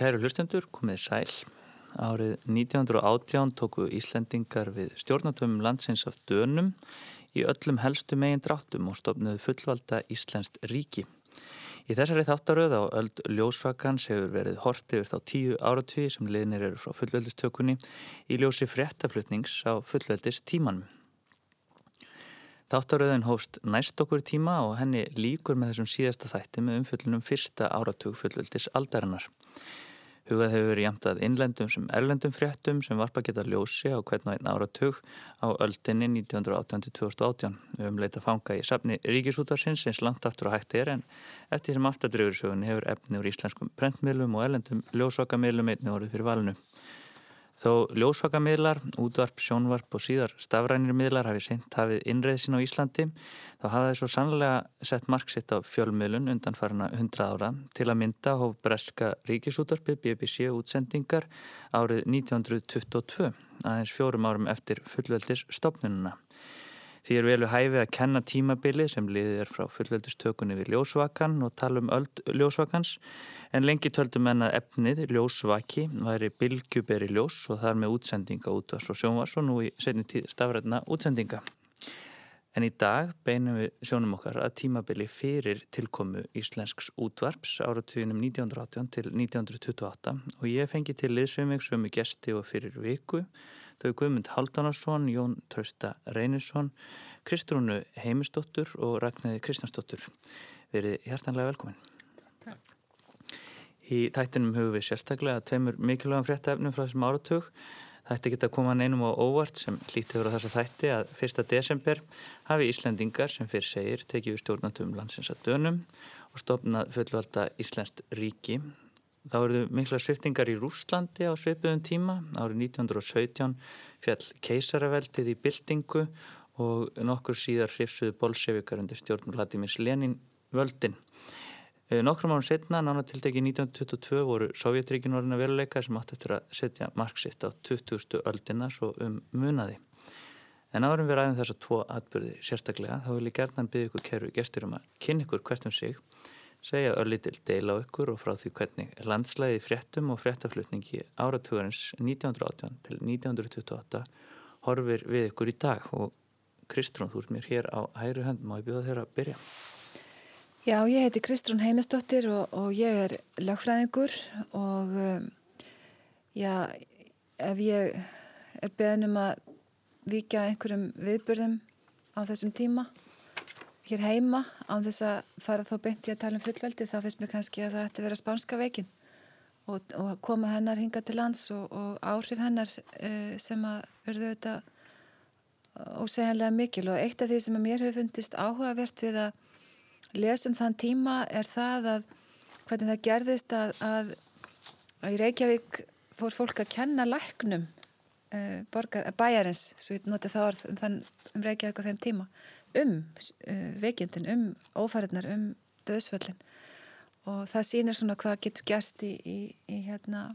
Kæru hlustendur, komið sæl. Árið 1918 tóku Íslendingar við stjórnatöfum landsins af dönum í öllum helstu megin dráttum og stofnuðu fullvalda Íslenskt ríki. Í þessari þáttaröð á öld ljósfakans hefur verið hort yfir þá tíu áratví sem liðnir eru frá fullveldistökunni í ljósi fréttaflutnings á fullveldist tímanum. Þáttaröðin hóst næst okkur tíma og henni líkur með þessum síðasta þætti með umfyllunum fyrsta áratug fullveldis aldarinnar. Hugað hefur verið jæmt að innlendum sem erlendum fréttum sem varpa geta ljósi á hvern og einn áratug á öldinni 1918-2018. Við höfum leitað fanga í safni Ríkisútarsins eins langt aftur á hætti er en eftir sem aftadrögursögun hefur efni úr íslenskum brentmiðlum og erlendum ljósvakamiðlum einni orðið fyrir valinu. Þó ljósvakamiðlar, útvarp, sjónvarp og síðar stafrænir miðlar hafi seint hafið innreðsin á Íslandi þá hafa svo sannlega sett marksitt á fjölmiðlun undan farina 100 ára til að mynda hóf breska ríkisútvarpi BBC útsendingar árið 1922 aðeins fjórum árum eftir fullveldis stopnununa. Því er velu hæfi að kenna tímabili sem liðið er frá fullveldistökunni við ljósvakan og tala um öll ljósvakans. En lengi töldum en að efnið ljósvaki væri bilgjuberi ljós og þar með útsendinga útvars og sjónvars og nú í setni tíð stafrætna útsendinga. En í dag beinum við sjónum okkar að tímabili fyrir tilkomu Íslensks útvarps áratvíðunum 1918 til 1928 og ég fengi til liðsveimig sömu gesti og fyrir viku Þau Guðmund Haldánarsson, Jón Trausta Reynisson, Kristrúnu Heimisdóttur og Ragnæði Kristjánsdóttur. Verið hjartanlega velkomin. Takk. Í þættinum hugum við sérstaklega tveimur mikilvægum fréttaefnum frá þessum áratug. Þætti geta koma neinum á óvart sem lítið voru þessa þætti að 1. desember hafi Íslandingar sem fyrir segir tekið við stjórnandum landsins að dönum og stopnað fullvalda Íslandst ríki Þá eruðu mikla sviftingar í Rúslandi á sveipuðum tíma. Árið 1917 fjall keisaraveldið í byltingu og nokkur síðar hrifsuðu bolsevikar undir stjórn Vladimir Lenin völdin. Eh, nokkrum árum setna, nána tiltekið 1922, voru Sovjetríkin orðin að veruleika sem átti eftir að setja marksitt á 20. öldina svo um munaði. En árum við ræðum þess að tvo atbyrði sérstaklega, þá vil ég gerðan byggja ykkur keru gestur um að kynna ykkur hvert um sig segja örlítil deila á ykkur og frá því hvernig landslæði fréttum og fréttaflutningi áratugurins 1918 til 1928 horfir við ykkur í dag og Kristrún, þú ert mér hér á hæru hönd, má ég bjóða þér að byrja? Já, ég heiti Kristrún Heimisdóttir og, og ég er lagfræðingur og um, já, ef ég er beðnum að vika einhverjum viðbörðum á þessum tíma hér heima án þess að fara þá beint í að tala um fullveldi þá finnst mér kannski að það ætti að vera spánska veikin og, og koma hennar hinga til lands og, og áhrif hennar uh, sem að verðu auðvitað ósegjanlega mikil. Og eitt af því sem að mér hefur fundist áhugavert við að lesum þann tíma er það að hvernig það gerðist að, að, að í Reykjavík fór fólk að kenna læknum uh, borgar, bæjarins, svo ég noti það orð um, um Reykjavík á þeim tíma um uh, veikindin, um ófæriðnar, um döðsvöllin og það sýnir svona hvað getur gæst í, í, í hérna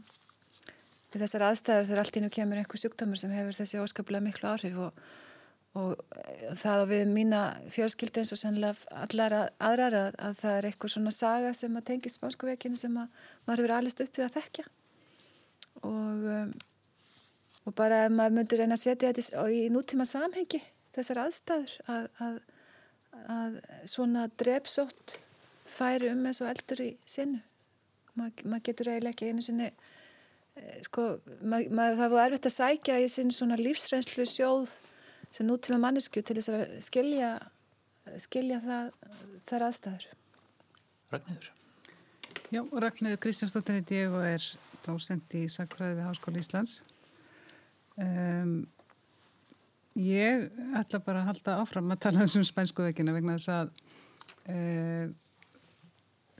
við þessar aðstæður þegar allt ínum kemur einhver sjúkdómur sem hefur þessi óskaplega miklu áhrif og, og það og við mína fjölskyldi eins og sannlega allar aðrar að, að það er eitthvað svona saga sem að tengja spánsku veikinu sem að maður hefur alveg uppið að þekkja. Og um, og bara ef maður myndur reyna að setja þetta í nútíma samhengi þessar aðstæður að, að, að svona drepsótt færi um eins og eldur í sinu maður mað getur eiginlega ekki einu sinni eh, sko, mað, mað, það var erfitt að sækja í sinn svona lífsreynslu sjóð sem nútíma mannesku til þess að skilja skilja það þar aðstæður. Ragnhildur Já, Ragnhildur Kristjánsdóttir heiti ég og er dósend í Sakræði við Háskóli Íslands um, Ég ætla bara að halda áfram að tala um spænsku vekina vegna þess að e,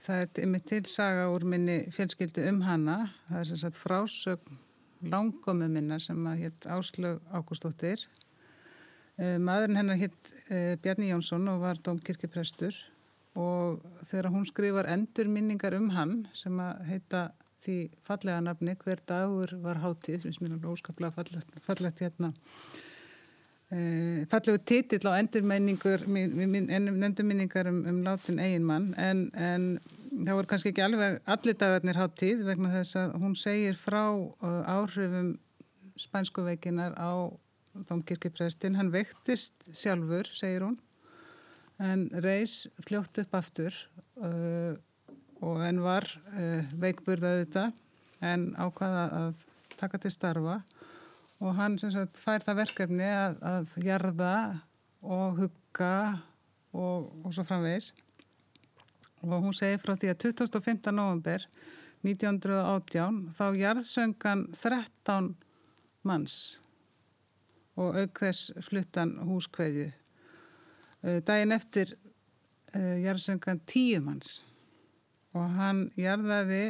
það er yfir til saga úr minni fjölskyldu um hana. Það er sem sagt frásögn langkomu minna sem að hitt Áslög Ágústóttir. E, maðurinn hennar hitt e, Bjarni Jónsson og var domkirkjuprestur og þegar hún skrifar endurminningar um hann sem að heita því fallega nafni hver dagur var hátið sem er mjög óskaplega fallegt, hérna Uh, fallegu titill á endurmenningur endurmenningar um, um látin eiginmann en, en það voru kannski ekki alveg allir dagarnir háttíð vegna þess að hún segir frá uh, áhrifum spænskuveikinar á domkirkjuprestin. Hann veiktist sjálfur, segir hún, en reys fljótt upp aftur uh, og henn var uh, veikburða auðvitað en ákvaða að taka til starfa og hann sagt, fær það verkefni að, að jarða og hugga og, og svo framvegs og hún segir frá því að 2015. november 1918 þá jarðsöngan 13 manns og auk þess fluttan húskveðju. Uh, daginn eftir uh, jarðsöngan 10 manns og hann jarðaði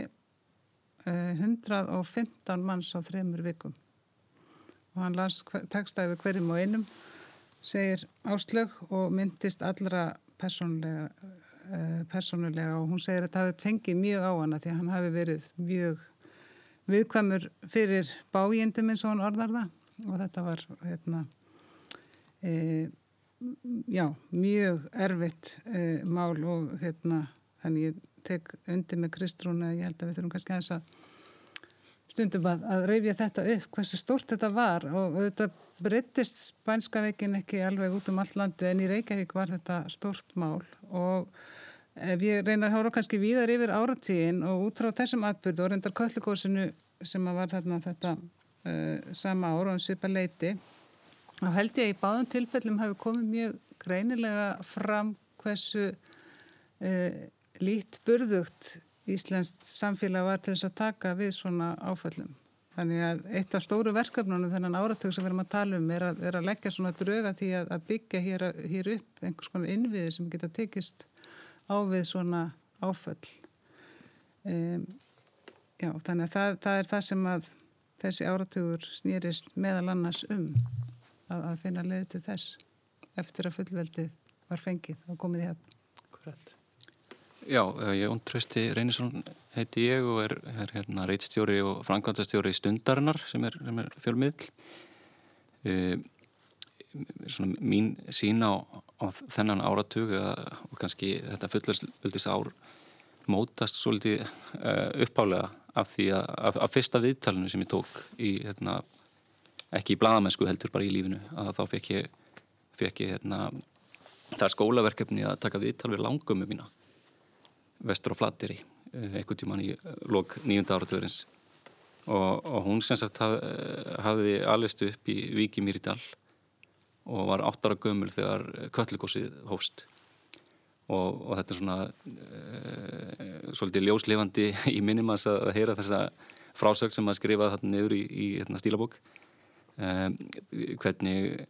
115 manns á þreymur vikum. Og hann las textaði við hverjum og einum segir áslög og myndist allra persónulega, uh, persónulega. Og hún segir að það hefði fengið mjög á hana því að hann hafi verið mjög viðkvæmur fyrir bájendum eins og hann orðar það. Og þetta var hérna, e, já, mjög erfitt e, mál og hérna, þannig ég tek undir með Kristrún að ég held að við þurfum kannski að þess að stundum að, að reyfja þetta upp hversu stórt þetta var. Og þetta breyttist spænska veikin ekki alveg út um all landi en í Reykjavík var þetta stórt mál. Og ef ég reyna að hóra kannski víðar yfir áratíðin og út frá þessum atbyrðu og reyndar köllikósinu sem var þarna þetta uh, sama ára og um svipa leiti og held ég að í báðum tilfellum hafi komið mjög greinilega fram hversu uh, lít burðugt Íslands samfélag var til þess að taka við svona áföllum. Þannig að eitt af stóru verkefnunum þennan áratug sem við erum að tala um er að, er að leggja svona drauga því að, að byggja hér, hér upp einhvers konar innviði sem geta tekist á við svona áföll. Um, já, þannig að það, það er það sem að þessi áratugur snýrist meðal annars um að, að finna leði til þess eftir að fullveldi var fengið og komið í hefn. Hvernig? Já, eh, Jón Trausti Reynisson heiti ég og er, er hérna reitstjóri og framkvæmstastjóri í Stundarinnar sem er, er fjölmiðl. E, svona mín sín á, á þennan áratug og kannski þetta fullvöldis ár mótast svolítið uh, uppálega af af, af fyrsta viðtalinu sem ég tók í, hérna, ekki í bladamennsku heldur bara í lífinu, að þá fekk ég, fekk ég hérna, það er skólaverkefni að taka viðtal við langumum mína vestur á Flatteri eh, einhvern tíman í lok nýjunda áratöðurins og, og hún sem sagt haf, eh, hafði alvegst upp í Viki Mýridal og var áttara gömul þegar köllikósið hófst. Og, og þetta er svona e, svolítið ljóslefandi í minnum að heyra þessa frásögn sem að skrifa þarna niður í, í hérna, stílabók. E, hvernig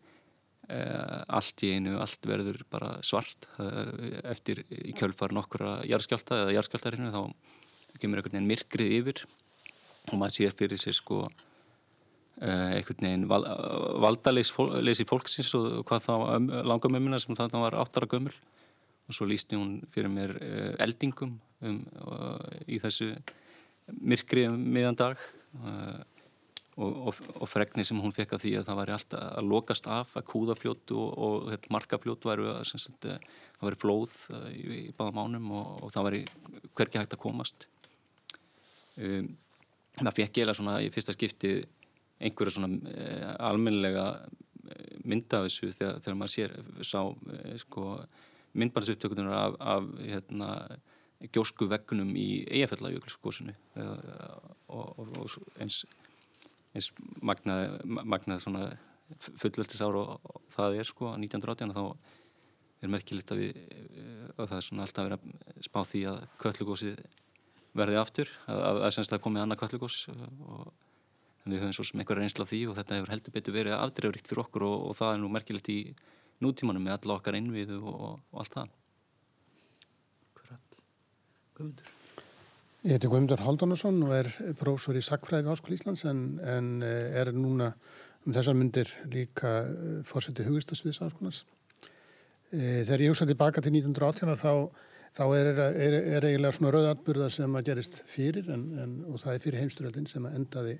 allt í einu, allt verður bara svart. Uh, eftir í kjölfar nokkura jarðskjálta eða jarðskjáltarinu þá kemur einhvern veginn myrkrið yfir og maður sér fyrir sér sko uh, einhvern veginn val, valdaleysi fólksins og hvað þá langamömmina sem þannig var áttara gömul. Og svo lísti hún fyrir mér eldingum um, í þessu myrkrið um miðan dag. Og og, og, og fregni sem hún fekk af því að það væri alltaf að lokast af að kúðafljótu og, og hérna, markafljótu væri að sagt, eh, það væri flóð eh, í, í báða mánum og það væri hverki hægt að komast. Um, það fekk ég svona í fyrsta skipti einhverja svona eh, almenlega mynda af þessu þegar, þegar maður sér sá eh, sko, myndbarnsupptökunar af, af hérna, gjósku veggunum í eigafellagjökulskosinu og eins eins magnað, magnað svona fullveldisára og, og það er sko 1980 þá er merkilegt að við að það er svona alltaf verið að spá því að köllugósið verði aftur að það er semst að komið annað köllugós og við höfum svo sem einhverja reynsla á því og þetta hefur heldur betur verið afdreifrikt fyrir okkur og, og það er nú merkilegt í nútímanum með alla okkar innvið og, og allt það Hverat? Guðmundur Ég heiti Guðmundur Haldunarsson og er prófsor í Sackfræði Háskóli Íslands en, en eh, er núna um þessar myndir líka eh, fórseti hugistasviðs Háskólas. Eh, þegar ég hugsa tilbaka til 1918 þá, þá er, er, er eiginlega svona rauðatburða sem að gerist fyrir en, en, og það er fyrir heimsturöldin sem að endaði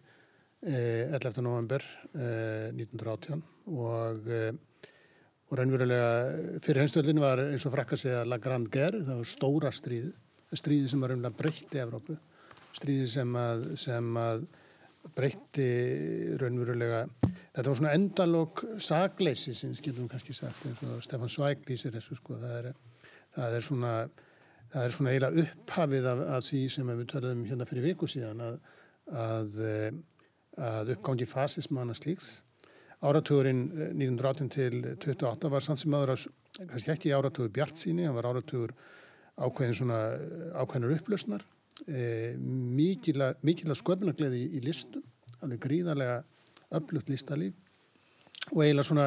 11. november 1918 og, og raunverulega fyrir heimsturöldin var eins og frakka segja La Grande Guerre, það var stóra stríð stríði sem var umlega breytti Evrópu, stríði sem að, sem að breytti raunverulega, þetta var svona endalók sagleysi sem skilum kannski sagt eins og Stefan Zweig lýsir þessu sko, það er, það er svona það er svona eiginlega upphafið af, af því sem við töluðum hérna fyrir viku síðan að, að, að uppgangi fasismanna slíks. Áratugurinn 1918 til 28 var sann sem aðra kannski ekki áratugur bjart síni, hann var áratugur ákveðin svona ákveðinur upplösnar e, mikila sköpunargleði í, í listum, alveg gríðarlega öflugt listalíf og eiginlega svona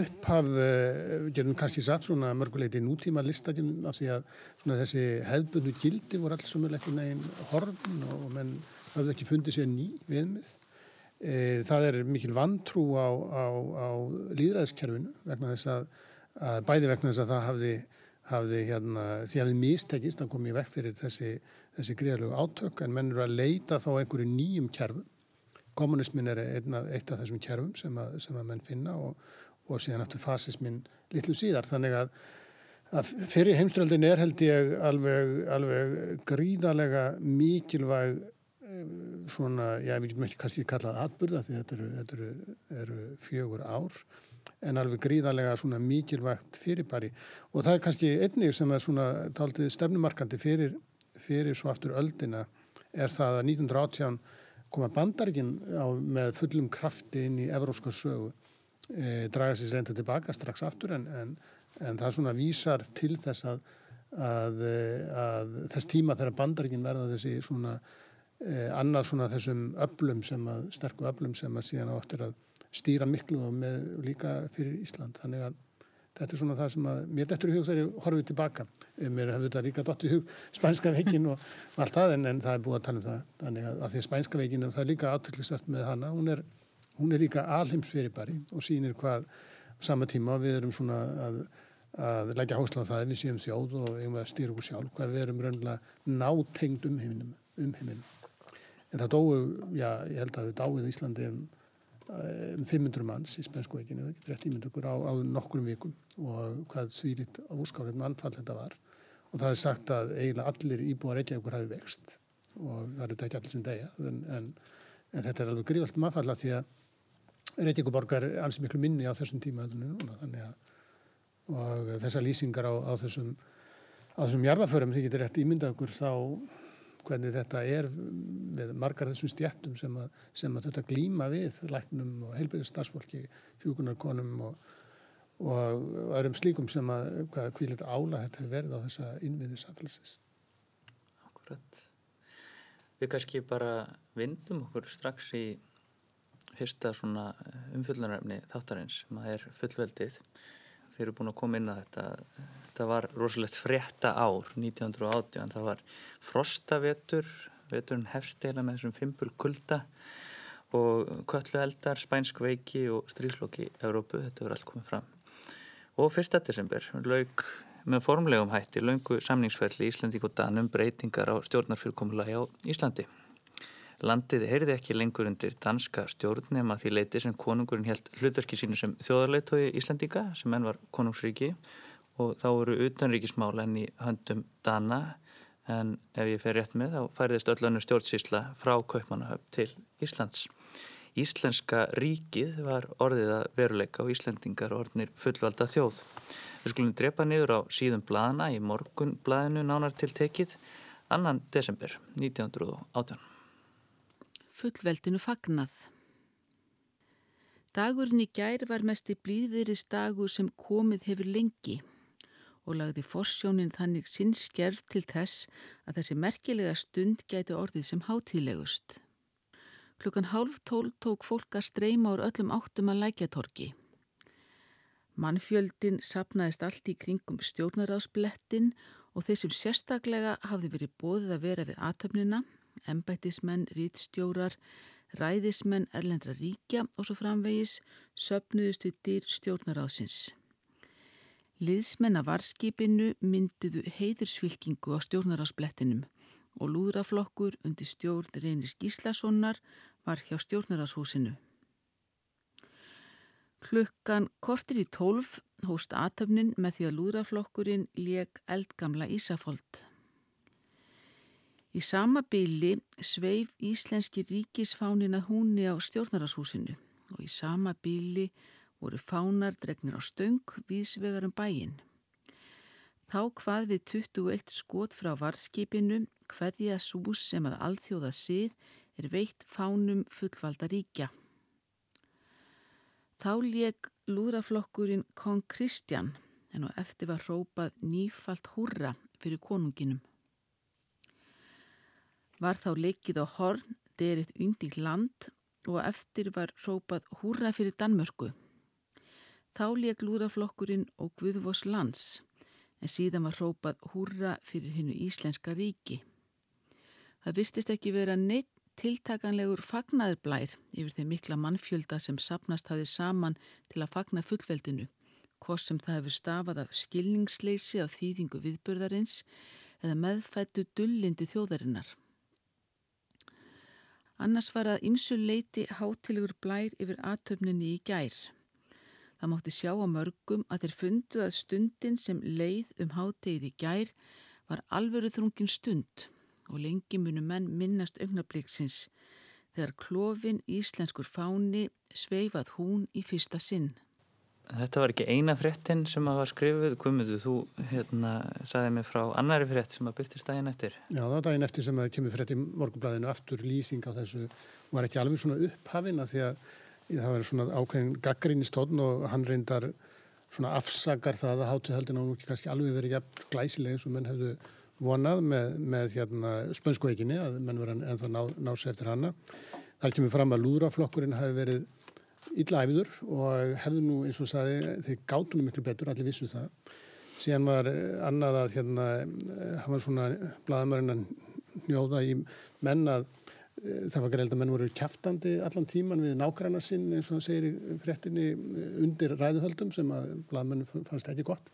upphaf, uh, gerum kannski satt svona mörguleiti nútíma listakinn af því að þessi hefðbundu gildi voru alls svona ekki neginn horfin og menn hafði ekki fundið sér ný viðmið. E, það er mikil vantrú á, á, á líðræðiskerfinu vegna þess að, að bæði vegna þess að það hafði, hafði hérna, því hafði mistekist að koma í vekk fyrir þessi, þessi gríðalögu átök en menn eru að leita þá einhverju nýjum kerfum. Kommunismin er einna, eitt af þessum kerfum sem að, sem að menn finna og, og síðan aftur fasismin litlu síðar. Þannig að, að fyrir heimströldin er held ég alveg, alveg gríðalega mikilvæg svona, já, við getum ekki kannski kallað atbyrða því þetta eru, þetta eru, eru fjögur ár en alveg gríðarlega svona mikilvægt fyrirbæri. Og það er kannski einnig sem er svona taldið stefnumarkandi fyrir, fyrir svo aftur öldina er það að 1918 koma bandarikinn með fullum krafti inn í evrópska sögu. E, draga sér reynda tilbaka strax aftur en, en, en það svona vísar til þess að, að, að þess tíma þegar bandarikinn verða þessi svona Eh, annað svona þessum öflum sem að, sterku öflum sem að síðan áttir að stýra miklu og með líka fyrir Ísland. Þannig að þetta er svona það sem að mér dettur í hug þegar ég horfið tilbaka. Eh, mér hefur þetta líka dott í hug spænska veikin og allt það en, en það er búið að tala um það. Þannig að, að því að spænska veikin það er líka aðtöklisvært með hana. Hún er, hún er líka alheimsfyrirbæri og sýnir hvað sama tíma við erum svona að að leggja hásla á það við séum þjóð og eigum að stýra okkur sjálf, hvað við erum raunlega nátengd um heiminum. Um heiminum. En það dói, já, ég held að um, um 500 manns í spennskveikinu, það getur rétt ímynd okkur á, á nokkrum vikum og hvað svílitt á úrskáleitum anfall þetta var. Og það er sagt að eiginlega allir íbúar ekki okkur hafi vext og það eru ekki allir sem degja. En, en, en þetta er alveg gríðalt um aðfalla því að Reykjavíkuborgar er alls miklu minni á þessum tíma núna, þannig að og þessar lýsingar á, á þessum, þessum jarðaförum því getur rétt ímynda okkur þá hvernig þetta er með margar þessum stjættum sem að, sem að þetta glýma við læknum og heilbyrðistarsfólki, hjúkunarkonum og, og öðrum slíkum sem að hvaða kvílit ála þetta hefur verið á þessa innviði samfélagsins. Akkurat. Við kannski bara vindum okkur strax í fyrsta svona umfjöldunarefni þáttarins sem að er fullveldið. Þeir eru búin að koma inn að þetta þetta var rosalegt frétta ár 1918, það var frostavetur, veturinn hefsteila með þessum fimpul kulda og köllu eldar, spænsk veiki og strísloki í Európu, þetta verður allt komið fram. Og 1. desember laug með formlegum hætti laungu samningsferðli í Íslandi og Danum breytingar á stjórnarfyrrkomulagi á Íslandi. Landið heyrði ekki lengur undir danska stjórn nema því leiti sem konungurinn held hlutverki sínu sem þjóðarleitói Íslandika sem enn var konungsríki og þá eru utanríkismál enn í höndum Dana en ef ég fer rétt með þá færðist öllanum stjórnsísla frá Kaupmannahöfn til Íslands. Íslenska ríkið var orðið að veruleika og Íslendingar orðnir fullvalda þjóð. Við skulum drepa niður á síðum bladana í morgun bladinu nánar til tekið annan desember 1918. Fullveldinu fagnað. Dagurinn í gær var mest í blíðviris dagur sem komið hefur lengi og lagði forsjónin þannig sinn skerf til þess að þessi merkilega stund gæti orðið sem hátílegust. Klukkan hálf tól tók fólk að streyma úr öllum áttum að lækjatorki. Mannfjöldin sapnaðist allt í kringum stjórnaraðsblettin og þeir sem sérstaklega hafði verið bóðið að vera við atöfnina, embætismenn, rítstjórar, ræðismenn, erlendra ríkja og svo framvegis söpnuðust við dýr stjórnaraðsins. Liðsmenn af varskipinu mynduðu heiðursfylkingu á stjórnarásblettinum og lúðraflokkur undir stjórn Reynis Gíslassonar var hjá stjórnarashúsinu. Klukkan kortir í tólf hóst aðtöfnin með því að lúðraflokkurinn leg eldgamla Ísafold. Í sama byli sveif Íslenski ríkisfánin að húnni á stjórnarashúsinu og í sama byli voru fánar dregnir á stöng viðsvegar um bæin. Þá hvað við 21 skot frá varskipinu hverja sús sem að alþjóða sið er veitt fánum fullvalda ríkja. Þá leik lúðraflokkurinn Kong Kristjan en á eftir var hrópað nýfalt húrra fyrir konunginum. Var þá leikið á horn, deritt undir land og eftir var hrópað húrra fyrir Danmörku. Þá leik lúðraflokkurinn og Guðvós lands en síðan var hrópað húrra fyrir hinnu Íslenska ríki. Það virtist ekki vera neitt tiltakanlegur fagnaðurblær yfir þeim mikla mannfjölda sem sapnast hafi saman til að fagna fullveldinu, hvort sem það hefur stafað af skilningsleysi á þýðingu viðbörðarins eða meðfættu dullindi þjóðarinnar. Annars var að ymsu leiti hátilegur blær yfir aðtöfninni í gær. Það mátti sjá á mörgum að þeir fundu að stundin sem leið um hátegið í gær var alveru þrungin stund og lengi munu menn minnast augnabliksins þegar klófin íslenskur fáni sveifað hún í fyrsta sinn. Þetta var ekki eina fréttin sem að var skrifuð, Guðmundur, þú hérna saði mig frá annari frétt sem að byrtist daginn eftir. Já, það var daginn eftir sem að kemur frétt í morgunblæðinu aftur lýsing á þessu, var ekki alveg svona upphafin að því að það var svona ákveðin gaggrín í stóðn og hann reyndar svona afsakar það að hátuhaldin á nú ekki kannski alveg verið jafn glæsileg eins og menn hefðu vonað með, með hérna, spönsku eiginni að menn verðan ennþá ná, ná sér eftir hana. Það kemur fram að lúðraflokkurinn hafi verið illa æfiður og hefðu nú eins og saði þeir gátunum miklu betur, allir vissu það. Síðan var annað að hérna, hann var svona bladamörinn að njóða í menn að eh, það var greiðilegt að menn voru kæftandi allan tíman við nákvæmna sinn eins og það segir í frettinni undir ræðuhöldum sem að bladamennu fannst ekki gott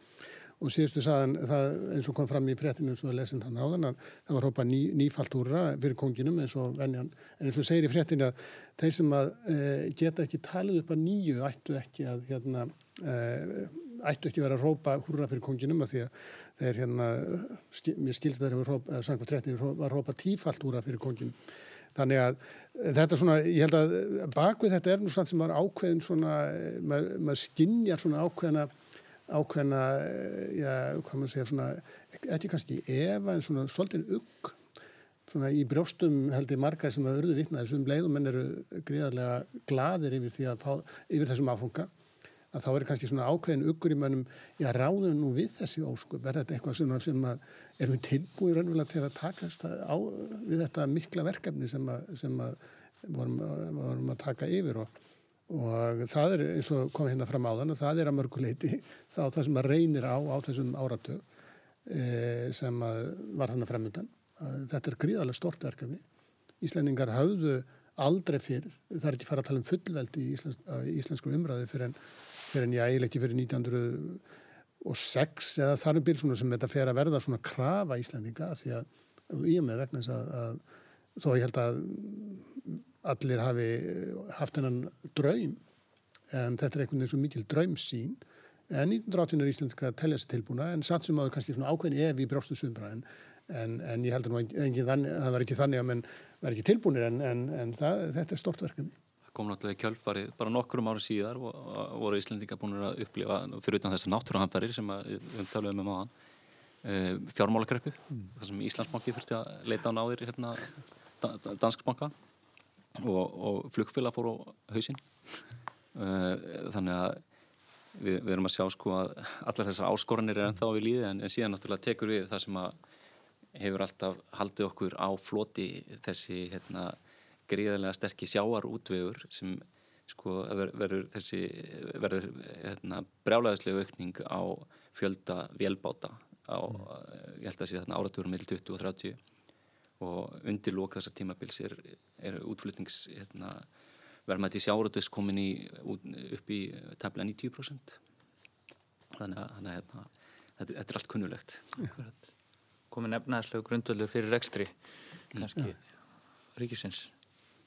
og síðustu saðan það eins og kom fram í fréttinu eins og að lesin þann áðan að það var hópa ný, nýfalt úrra fyrir konginum eins og venjan. En eins og segir í fréttinu að þeir sem að e, geta ekki talið upp að nýju ættu ekki að hérna, e, ættu ekki vera að rópa húrra fyrir konginum að því að þeir hérna skil, mér skilst þeir að samkvæmt fréttinu var að rópa tífalt úrra fyrir konginum Þannig að þetta svona, ég held að bakvið þetta er nú svona sem var ákveðin svona, maður, maður skinnjar svona ákveðina ákveðna, eh, já, hvað maður segja, svona, ekki kannski eva en svona svolítið ugg svona í brjóstum held ég margar sem að örðu vitna þessum leiðum menn eru gríðarlega gladir yfir því að fá, yfir þessum áfunga að þá er kannski svona ákveðin uggur í mönnum já, ráðum nú við þessi ósku verða þetta eitthvað sem, sem að erum við tilbúið raunverulega til að takast á við þetta mikla verkefni sem að, sem að vorum, vorum að taka yfir og og það er eins og kom hérna fram á þann það er að mörguleiti þá það sem að reynir á á þessum áratög e, sem var þannig fremjöndan þetta er gríðarlega stort verkefni. Íslendingar hafðu aldrei fyrr það er ekki fara að tala um fullveldi í íslensk, íslensku umræði fyrir en, fyrir en ég eiginlega ekki fyrir 1906 eða þar um bíl sem þetta fer að verða svona krafa Íslendinga því að í og með vegna þess að, að þó ég held að allir hafi haft hennan draum en þetta er einhvern veginn svo mikil draumsín en 1918 er Íslandska að tellja sér tilbúna en samt sem áður kannski svona ákveðin ef í bróstu suðbræðin en, en ég held að það var ekki þannig að menn var ekki tilbúinir en, en, en það, þetta er stort verkefni. Það kom náttúrulega í kjölfarið bara nokkrum ára síðar og, voru Íslandika búin að upplifa fyrir utan þessar náttúruhamferir sem við umtöluðum um aðan e, fjármálagreppu mm. þar sem Íslandsbanki fyrst að leita á náðir hérna, Danskbanka og, og flugfélag fór á hausin eh, þannig að við, við erum að sjá sko að allar þessar áskoranir er ennþá við líði en, en síðan náttúrulega tekur við það sem að hefur alltaf haldið okkur á floti þessi hérna, gríðarlega sterkir sjáar útvegur sem sko verður þessi verður hérna, brjálæðislega aukning á fjölda vélbáta á, mm. ég held að sé þarna áraturum meil 20 og 30 og undir lók þessar tímabils er, er útflutnings hérna, verðmætti sjáratus komin í, upp í tafla 90% þannig að, þannig að hérna, þetta, þetta er allt kunnulegt komin efnaðslegu grundvöldur fyrir rekstri kannski ja. ríkisins.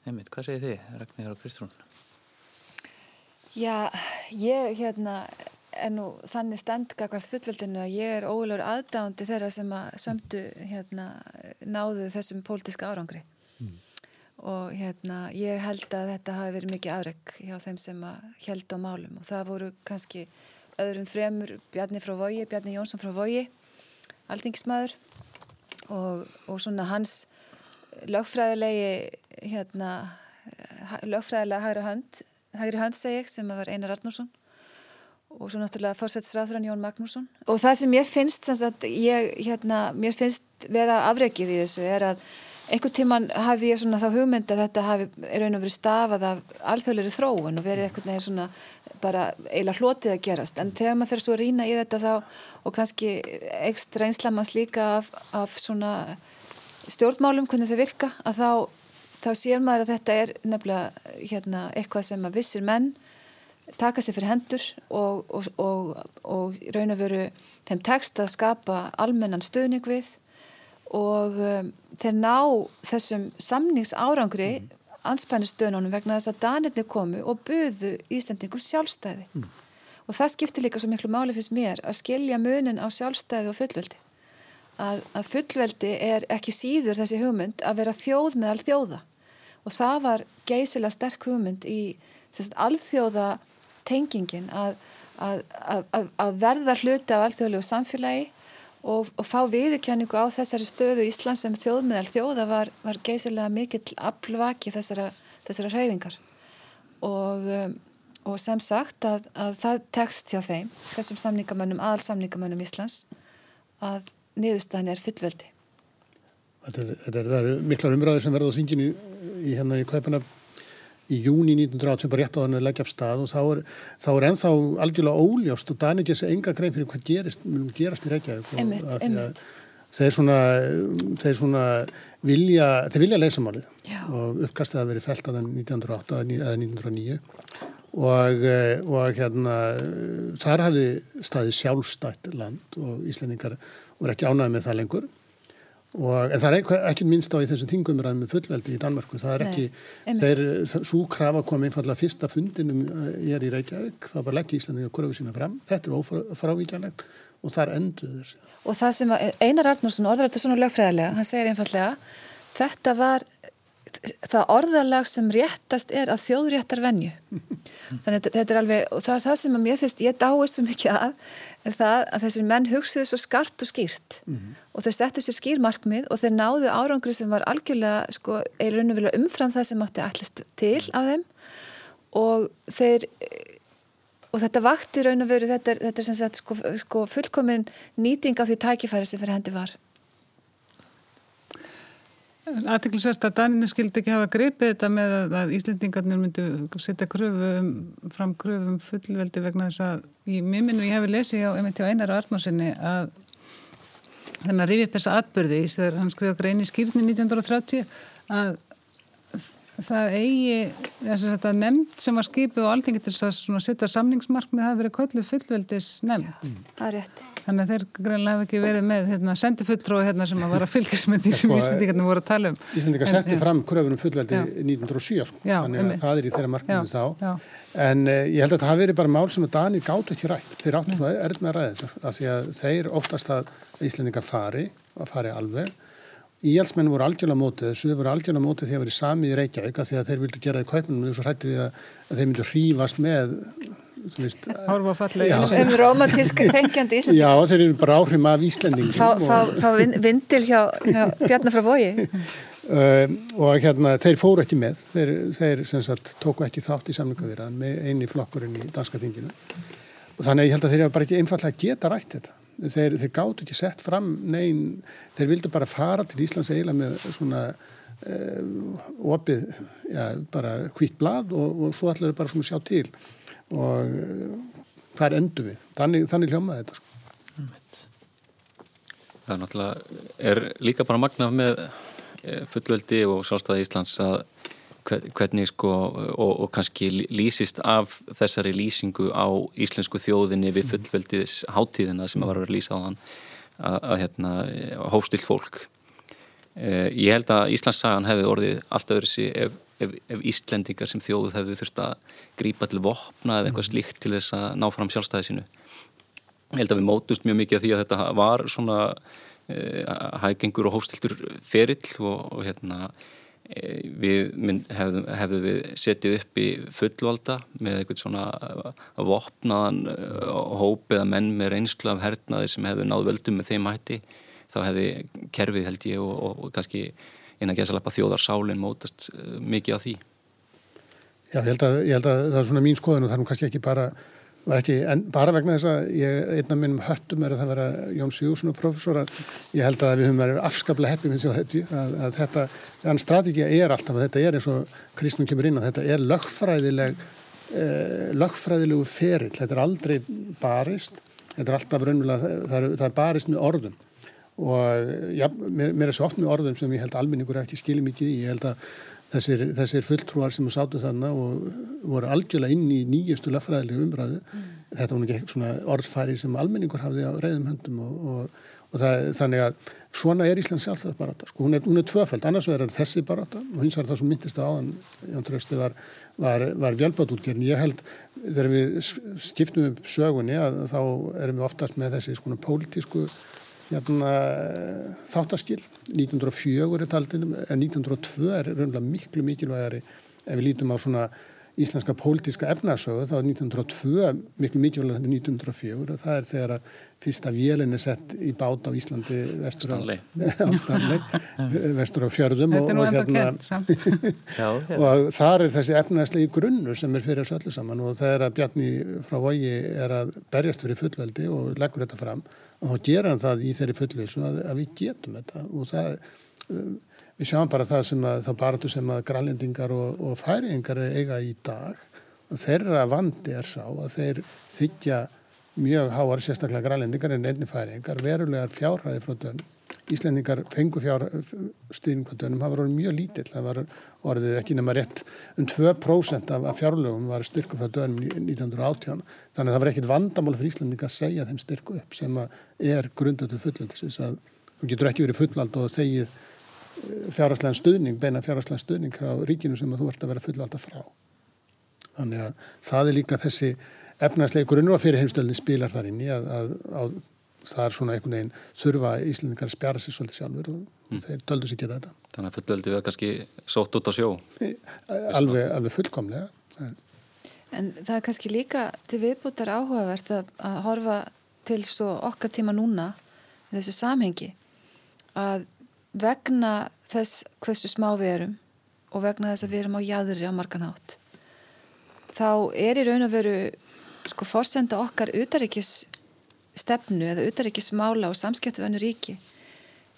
Emið, hvað segir þið, Ragnhildur og Kristrún? Já, ég hérna en nú þannig stendgakvart fullveldinu að ég er ólegur aðdándi þeirra sem að sömdu hérna náðu þessum pólitíska árangri. Mm. og hérna ég held að þetta hafi verið mikið afreg hjá þeim sem held á málum. Og það voru kannski öðrum fremur Bjarni frá Vogi, Bjarni Jónsson frá Vogi aldingismæður og, og svona hans lögfræðilegi hérna lögfræðilega hægri hönd hægri hönd segi ég sem var Einar Arnússon og svo náttúrulega fórsættisráðurann Jón Magnússon. Og það sem mér finnst sagt, ég, hérna, mér finnst vera afreikið í þessu er að einhvern tíman hafði ég svona þá hugmynd að þetta hafi raun og verið stafað af alþjóðleiri þróun og verið einhvern veginn svona bara eiginlega hlotið að gerast. En þegar maður fyrir svo að rýna í þetta þá og kannski ekstra einslamanns líka af, af svona stjórnmálum hvernig þau virka að þá, þá sér maður að þetta er nefnilega hérna, eitthvað sem að vissir menn taka sér fyrir hendur og, og, og, og raun og veru þeim tekst að skapa almennan stuðning við og um, þeir ná þessum samningsárangri mm. anspænistöðunum vegna þess að Danirni komu og buðu Íslandingum sjálfstæði mm. og það skiptir líka svo miklu máli fyrst mér að skilja munin á sjálfstæði og fullveldi að, að fullveldi er ekki síður þessi hugmynd að vera þjóð með alþjóða og það var geysilega sterk hugmynd í þess að alþjóða tengingin að, að, að, að verða hluti af alþjóðlegu samfélagi og, og fá viðurkenningu á þessari stöðu Íslands sem þjóðmiðal þjóða var, var geysilega mikill aflvaki þessara, þessara hreyfingar og, um, og sem sagt að það tekst hjá þeim, þessum samningamönnum, aðalsamningamönnum Íslands að niðurstaðin er fyllveldi. Þetta er, þetta er, er miklar umræður sem verða á þinginu í hérna í Kaupanab í júni 1980 bara rétt á hann að leggja af stað og þá er, þá er ennþá algjörlega óljóst og það er ekki þessi enga grein fyrir hvað gerist, gerast í Reykjavík einmitt. þeir svona þeir svona vilja þeir vilja leysamáli og uppkastið að veri felt að það 1908 eða 1909 og, eh, og hérna þar hafi staði sjálfstætt land og Íslendingar voru ekki ánæðið með það lengur Og, en það er ekki minnst á í þessum þingumræðum með fullveldi í Danmarku, það er ekki þeir, svo krafa kom einfallega fyrsta fundinum ég er í Reykjavík. Þá bara leggja Íslandinga kurfu sína fram. Þetta er ófrávíkjanlegt og það er endur. Og það sem Einar Arnússon orður þetta svona lögfræðilega, hann segir einfallega þetta var það orðalag sem réttast er að þjóðréttar venju þannig að þetta er alveg, og það er það sem að mér finnst ég dáist svo mikið að er það að þessir menn hugsiðu svo skarpt og skýrt. Mm -hmm. og þeir settu sér skýrmarkmið og þeir náðu árangri sem var algjörlega sko, umfram það sem átti allist til af þeim. Og þeir og þetta vakti raun og veru þetta er, þetta er sem sagt sko, sko fullkomin nýting af því tækifæri sem fyrir hendi var Aðtiklisvært að Daninni skildi ekki hafa greipið þetta með að Íslendingarnir myndi setja kröfum, fram kröfum fullveldi vegna þess að í mimminu ég hefi lesið á, á einar Arnósinni að þannig að rifja upp þessa atbyrði þegar hann skrifa grein í skýrni 1930 að það eigi þetta nefnd sem var skipið og alltingi til að setja samningsmarkmið það hafi verið köllu fullveldis nefnd. Það er rétt. Þannig að þeir greinlega hafa ekki verið með hérna, sendifulltrói hérna, sem að vara því sem sko, Íslandingarnir voru að tala um. Íslandingar setti fram kröfunum fullveldi já. 1907 sko. já, þannig að um, það er í þeirra markmiðu þá. Já. En uh, ég held að það hafi verið bara mál sem að Dani gátt ekki rætt. Þeir áttu svo erð með að ræða þetta. Því að þeir óttast að Íslandingar fari, að fari alveg. Íhalsmenn voru algjörlega mótið þessu, þeir voru algjörlega mótið því að verið sami í Reykjavík því að þeir vildu gera í kaupnum og svo hrætti því að, að þeir myndu hrífast með um romantísk tengjandi Íslanding Já, þeir eru bara áhrifum af Íslanding Fá, fá, fá vindil hjá, hjá Bjarnar frá Vogi. Uh, og hérna, þeir fóru ekki með. Þeir, þeir sagt, tóku ekki þátt í samlingavirðan með eini flokkurinn í danska þinginu. Og þannig að ég held að þeir eru bara ekki einfallega geta rætt þetta þeir, þeir gátt ekki sett fram neyn, þeir vildu bara fara til Íslands eiginlega með svona uh, opið, já, bara hvitt blad og, og svo allir bara svona sjá til. Og hvað er endur við? Þannig, þannig hljómaði þetta sko. Það er náttúrulega er líka bara magnaf með eh, fullveldi og sjálfstæði Íslands að hvernig sko og, og kannski lýsist af þessari lýsingu á íslensku þjóðinni við fullveldis hátíðina sem að var að lýsa á þann að, hérna hóstill fólk eh, ég held að Íslands sagan hefði orðið allt öðru sí ef ef, ef Íslendingar sem þjóðu hefði þurft að grípa til vopna eða eitthvað mm. slíkt til þess að ná fram sjálfstæði sínu. Ég held að við mótust mjög mikið að því að þetta var svona hægengur og hófstiltur ferill og, og hérna við hefðum, hefðum við setið upp í fullvalda með eitthvað svona vopnaðan hóp eða menn með reynslu af hernaði sem hefðu náð völdum með þeim hætti þá hefði kerfið held ég og, og, og kannski eina gesalappa þjóðarsálinn mótast mikið af því. Já, ég held, að, ég held að það er svona mín skoðun og það er nú kannski ekki bara, ekki, bara vegna þess að ég, einn af minnum höttum er að það vera Jón Sigurðsson og professor að ég held að við höfum verið afskaplega heppið með því að, að þetta, þannig strategið er alltaf þetta er eins og Kristnum kemur inn að þetta er lögfræðileg eh, lögfræðilegu ferill, þetta er aldrei barist, þetta er alltaf raunverulega, það er, það er barist með orðum. Og ja, mér, mér er svo oft með orðum sem ég held almenningur ekki skilir mikið í, ég held að þessir, þessir fulltrúar sem sátu þarna og voru algjörlega inn í nýjustu lafræðilegu umræðu. Mm. Þetta var ekki svona orðfæri sem almenningur hafði á reyðum höndum og, og, og það, þannig að svona er Íslands sjálfstæðarbarata. Sko, hún er, er tvöfæld, annars verður þessi barata og hins vegar það sem myndist að áðan, Jón Trösti, var, var, var vjálpátútgerðin. Ég held, þegar við skiptum upp sögunni að þá erum við oftast með þessi svona pólitísku hérna, þáttaskil 1904 er taldin en 1902 er raunlega miklu mikilvægari ef við lítum á svona íslenska pólitíska efnarsögu þá er 1902 miklu mikilvægari en 1904 og það er þegar að fyrsta vélinn er sett í bát á Íslandi vestur á, vestur á fjörðum og, og, hérna, og þar er þessi efnarslegi grunnur sem er fyrir þessu öllu saman og það er að Bjarni frá Vogi er að berjast fyrir fullveldi og leggur þetta fram og þá gera hann það í þeirri fullvísu að, að við getum þetta og það, við sjáum bara það sem að, þá baratu sem að grænlendingar og, og færingar eiga í dag. Og þeirra vandi er sá að þeir þykja mjög háar sérstaklega grænlendingar en einni færingar verulegar fjárhæði frá dönn Íslendingar fengu fjárstýring frá dönum, það var orðið mjög lítill, það var orðið ekki nema rétt um 2% af, af fjárlögum var styrku frá dönum 1918, þannig að það var ekkit vandamál fyrir Íslendinga að segja þeim styrku upp sem er grundöður fullöldisins að þú getur ekki verið fullald og þegið fjárhastlega stuðning, beina fjárhastlega stuðning frá ríkinu sem þú ert að vera fullvalda frá. Þannig að það er líka þessi efnarslega grunnur á fyrir heimstöldin spilar þar inn í að, að, að það er svona einhvern veginn þurfa íslendingar að spjara sér svolítið sjálfur og mm. þeir töldu sér geta þetta. Þannig að fullveldi við kannski sótt út á sjó? Alveg, alveg fullkomlega. Það en það er kannski líka til viðbútar áhugavert að, að horfa til svo okkar tíma núna þessu samhengi að vegna þess hversu smá við erum og vegna þess að við erum á jæðri á marganhátt þá er í raun og veru sko fórsenda okkar utaríkis stefnu eða utaríkismála og samskiptu vennu ríki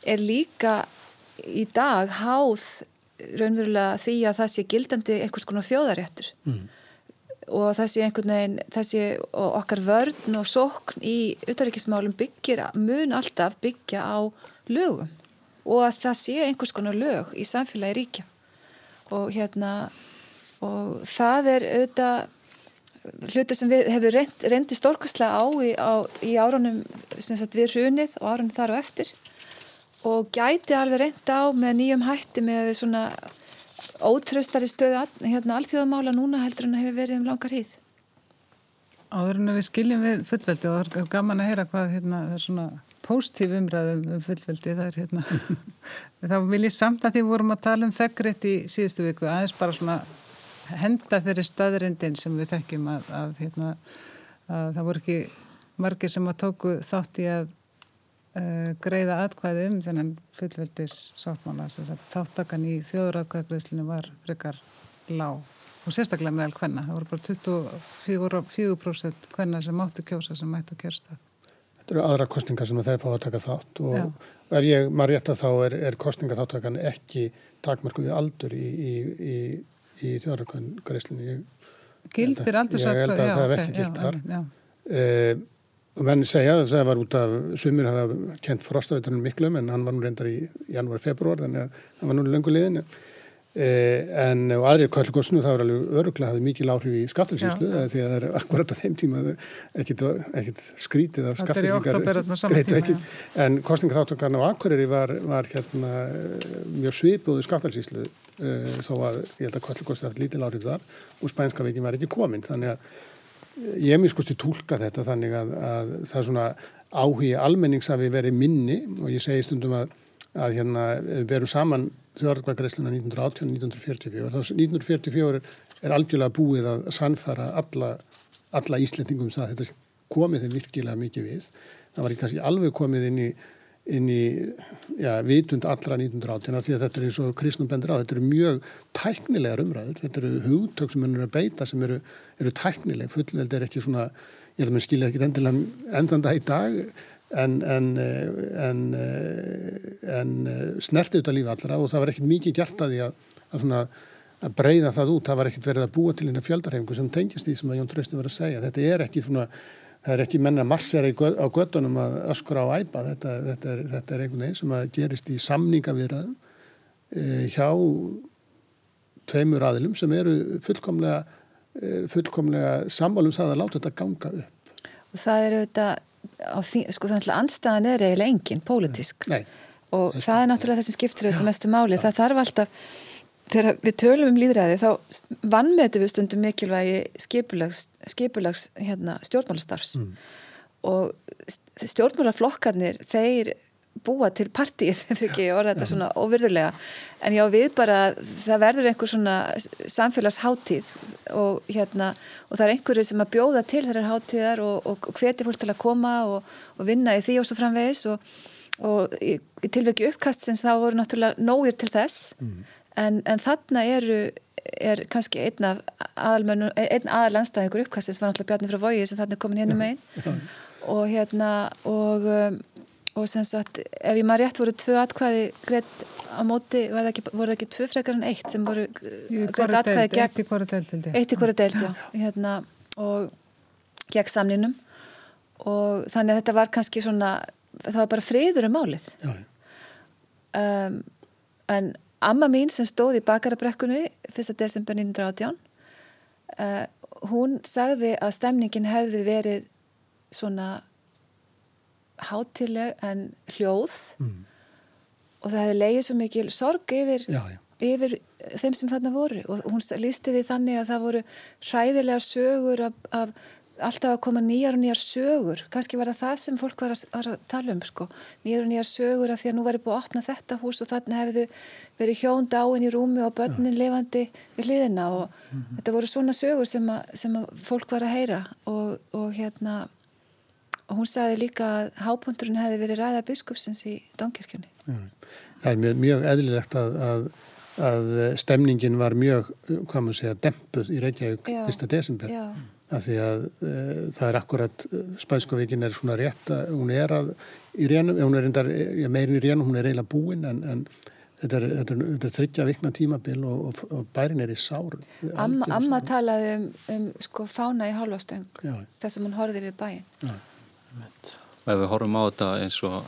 er líka í dag háð raunverulega því að það sé gildandi einhvers konar þjóðaréttur mm. og það sé einhvern veginn það sé okkar vörn og sókn í utaríkismálum byggir mun alltaf byggja á lögum og að það sé einhvers konar lög í samfélagi ríkja og hérna og það er auðvitað hluti sem við hefur reynd, reyndi stórkastlega á í, í árunum sagt, við hrunið og árunum þar og eftir og gæti alveg reynd á með nýjum hætti með svona ótröstari stöðu hérna allþjóðamála núna heldur en að hefur verið um langar hýð. Áður en við skiljum við fullveldi og það er gaman að heyra hvað hérna, það er svona póstíf umræðum um fullveldi það er hérna. Þá vil ég samt að því vorum að tala um þekkriðt í síðustu viku aðeins bara svona henda þeirri staðrindin sem við þekkjum að, að, hérna, að það voru ekki margir sem að tóku þátt í að uh, greiða atkvæði um þennan fullveldis sáttmála þáttakan í þjóðuratkvæðagreislinu var frekar lág. Og sérstaklega meðal hvenna, það voru bara 24% hvenna sem áttu kjósa sem mættu kjörsta Þetta eru aðra kostingar sem þeir fá að taka þátt og Já. ef ég maður rétt að þá er, er kostingaþáttakan ekki takmarkuði aldur í, í, í í þjóðarkvæðingareislinu Gildir aldrei sagt Ég held að já, það hef ekki gilt þar. uh, og menn segja að það var út af sumir hafa kent frostauðunum miklum en hann var nú reyndar í janúar, februar þannig að hann var nú lengur liðinu en og aðrir kvöldgóðsnu það var alveg öruglega hafði mikil áhrif í skaftalsýslu því að það er akkurat á þeim tíma ekkert skrítið að skaftalsýslingar en kostningaþáttökarna á Akureyri var, var hérna, mjög svipuð í skaftalsýslu eh, þó að ég held að kvöldgóðsnu hafði lítil áhrif þar og spænska veikin var ekki komin. Þannig að ég hef mjög skusti tólka þetta þannig að, að það er svona áhugi almennings að við verið minni og ég segi stundum að, að hérna, við berum saman þjóðarkvæðgreisluna 1918-1944 þá 1944 er, algjörlega búið að sannfara alla, alla Íslendingum það þetta komið þeim virkilega mikið við. Það var kannski alveg komið inn í inn í já, vitund allra 1918 því að þetta er eins og Kristnum bendur á þetta eru mjög tæknilegar umræður þetta eru hugtök sem er að beita sem eru, eru tæknileg, fullveld er ekki svona ég held að mér skilja ekki endilega endanda í dag en, en, en, en snerti út af lífi allra og það var ekkit mikið gert að því að, að, svona, að breyða það út, það var ekkit verið að búa til eina fjöldarhefingu sem tengist því sem að Jón Trösti var að segja. Þetta er ekki svona það er ekki menna marsera á göttunum að öskra á æpa. Þetta, þetta, er, þetta er einhvern veginn sem að gerist í samningavirðaðum e, hjá tveimur aðilum sem eru fullkomlega, fullkomlega sammálum það að láta þetta ganga upp. Og það er auðvitað því, sko þannig að anstæðan er eiginlega engin pólitísk. Og það er náttúrulega það sem skiptir auðvitað mestu máli. Það þarf alltaf þegar við tölum um líðræði þá vannmetu við stundum mikilvægi skipulags, skipulags hérna, stjórnmálastarfs. Mm. og stjórnmálaflokkarnir þeir búa til partíð fyrir ekki orða þetta svona óvirðulega. En já við bara það verður einhver svona samfélagsháttíð og hérna og það er einhverju sem að bjóða til þessar háttíðar og, og hveti fólk til að koma og, og vinna í því og svo framvegis. Og, og í, í tilveki uppkastins þá voru náttúrulega nógir til þess. Mm. En, en þarna eru er kannski einn af aðal, aðal anstæðingur uppkastis var náttúrulega Bjarni frá Vógi sem þarna er komin hérna megin. Og hérna og, um, og sem sagt ef ég maður rétt voru tvö atkvæði greitt á móti, var það ekki, voru það ekki tvö frekar en eitt sem voru greitt atkvæði gegn eitt í hvora deild eitt í hvora deild, já, hérna og gegn samninum og þannig að þetta var kannski svona það var bara friður um málið. Um, en Amma mín sem stóð í bakarabrekkunni 1. desember 1918 uh, hún sagði að stemningin hefði verið svona hátileg en hljóð mm. og það hefði leiðið svo mikil sorg yfir, já, já. yfir þeim sem þarna voru og hún lísti því þannig að það voru hræðilega sögur af, af alltaf að koma nýjar og nýjar sögur kannski var það það sem fólk var að, var að tala um sko, nýjar og nýjar sögur að því að nú ég búið að opna þetta hús og þannig hefðu verið hjón dáin í rúmi og börnin ja. levandi við hliðina og mm -hmm. þetta voru svona sögur sem að, sem að fólk var að heyra og, og hérna hún sagði líka að hápundurinn hefði verið ræða biskupsins í Dónkirkjunni ja. Það er mjög, mjög eðlilegt að, að að stemningin var mjög, hvað maður segja, dempuð í Reykjavík 1. desember. Já. Að því að e, það er akkurat e, Spænskovíkin er svona rétt að hún er að í rénum, hún er reyndar e, meirin í rénum, hún er eiginlega búin en, en þetta er, þetta er, þetta er þryggja vikna tímabil og, og, og bærin er í sár. Amma, amma talaði um, um sko fána í hálfastöng þess að hún horfið við bæin Já. Ef við horfum á þetta eins og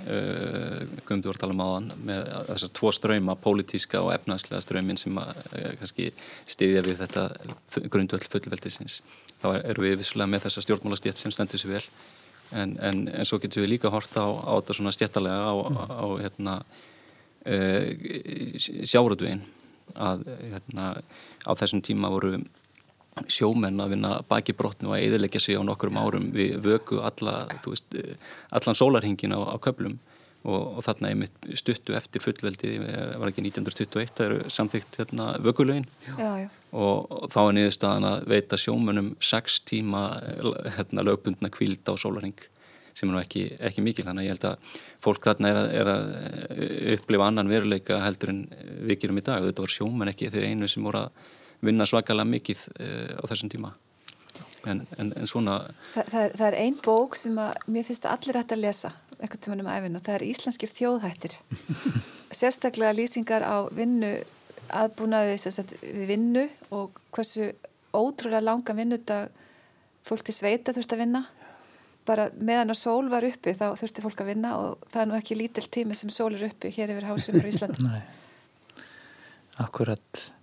Uh, Guðmundur var að tala um áðan með þessar tvo ströyma, pólitíska og efnaðslega ströymin sem að, uh, kannski stiðja við þetta grundvöld fullveldisins. Þá eru við vissulega með þessa stjórnmálastjétt sem stendur sér vel en, en, en svo getur við líka horta á, á þetta svona stjéttalega á, mm. á, á hérna, uh, sjáruðvegin að hérna, á þessum tíma voru sjómenn að vinna baki brotnu og að eðilegja sig á nokkrum árum. Við vöku alla, veist, allan sólarhingin á, á köplum og, og þarna er mitt stuttu eftir fullveldi var ekki 1921, það eru samþygt hérna, vökulögin. Og, og þá er niðurstaðan að veita sjómennum 6 tíma hérna, lögbundna kvíld á sólarhing sem er nú ekki, ekki mikil, þannig að ég held að fólk þarna er að, er að upplifa annan veruleika heldur en við gerum í dag, þetta var sjómenn ekki þeir einu sem voru að vinna svakalega mikið uh, á þessum tíma. En, en, en svona Þa, það, er, það er ein bók sem að mér finnst að allir hægt að lesa eitthvað tíma um æfina, það er Íslenskir þjóðhættir. Sérstaklega lýsingar á vinnu aðbúnaði við vinnu og hversu ótrúlega langa vinnudag fólk til sveita þurft að vinna. Bara meðan að sól var uppi þá þurfti fólk að vinna og það er nú ekki lítill tími sem sól er uppi hér yfir hásum á Íslandi. Nei, akkurat Eh,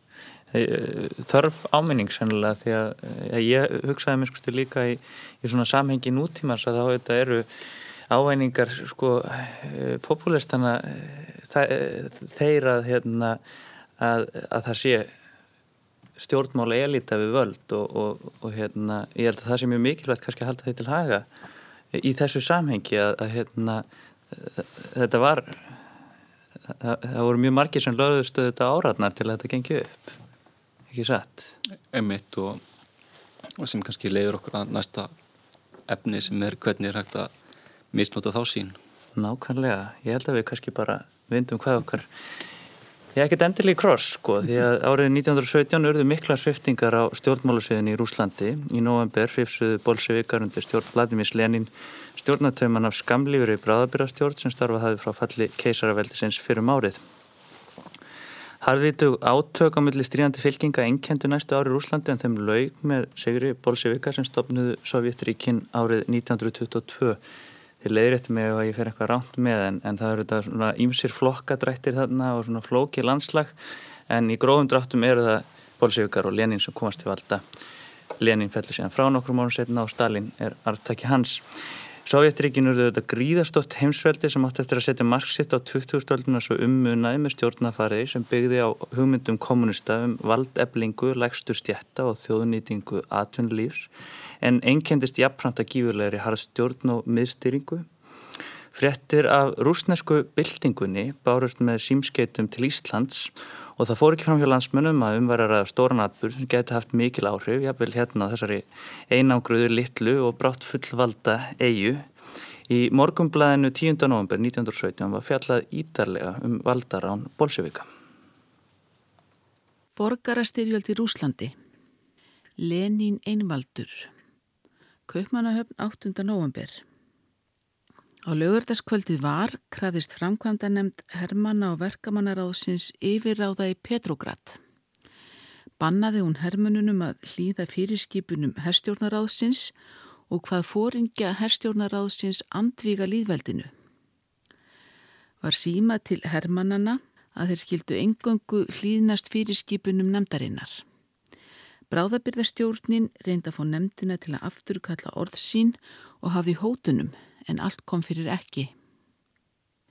þörf áminning sennilega því að eh, ég hugsaði mér sko líka í, í svona samhengi nútímars að þá þetta eru ávæningar sko eh, populistana þeir að, hérna, að, að það sé stjórnmála elita við völd og, og, og hérna, ég held að það sé mjög mikilvægt kannski að halda því til haga í þessu samhengi að, að hérna, þetta var það, voru mjög margir sem lögðustu þetta áratnar til að þetta gengi upp ekki satt Emitt og, og sem kannski leiður okkur að næsta efni sem er hvernig er hægt að misnóta þá sín Nákvæmlega, ég held að við kannski bara vindum hvað okkar Ég hef ekkert endil í kross sko því að árið 1917 urðu mikla hriftingar á stjórnmálusviðin í Rúslandi. Í november hrifsuðu bolsevikar undir stjórn Vladimís Lenin stjórnatöman af skamlífur í bráðabyrastjórn sem starfa hafið frá falli keisaraveldisins fyrrum árið. Harðvítug átök á milli stríðandi fylkinga enkendu næstu árið Rúslandi en þeim laug með Sigri bolsevikar sem stopnuðu Sovjetríkin árið 1922 þið leiðréttum mig ef ég fer eitthvað ránt með en, en það eru þetta svona ímsir flokkadrættir þarna og svona flóki landslag. En í grófum dráttum eru það Bolsjevikar og Lenin sem komast til valda. Lenin fellur síðan frá nokkrum mórnum setna og Stalin er arftaki hans Sovjetríkinu eru þetta gríðastótt heimsveldi sem átti eftir að setja marksitt á 2000-stölduna svo ummunaði með stjórnafariði sem byggði á hugmyndum kommunista um valdeblingu, lægstur stjætta og þjóðnýtingu atvinnulífs en einkendist jafnframt að gífurlegri harðstjórn og miðstyringu. Frettir af rúsnesku byltingunni bárust með símskeitum til Íslands og það fór ekki fram hjá landsmönum að umverðara stóran atbúr sem geti haft mikil áhrif, jáfnvel hérna þessari einágruðu litlu og brátt fullvalda eigu. Í morgumblæðinu 10. november 1917 var fjallað ídarlega um valdarán Bolsjövika. Borgarastyrjöld í Rúslandi Lenín Einvaldur Kaupmannahöfn 8. november. Á lögurdaskvöldið var krafðist framkvæmda nefnd Hermanna og verkamannaráðsins yfirráða í Petrograd. Bannaði hún Hermannunum að hlýða fyrirskipunum herstjórnaráðsins og hvað fóringja herstjórnaráðsins andvíga líðveldinu. Var síma til Hermannana að þeir skildu engöngu hlýðnast fyrirskipunum nefndarinnar. Bráðabyrðastjórnin reyndi að fá nefndina til að afturkalla orð sín og hafði hótunum en allt kom fyrir ekki.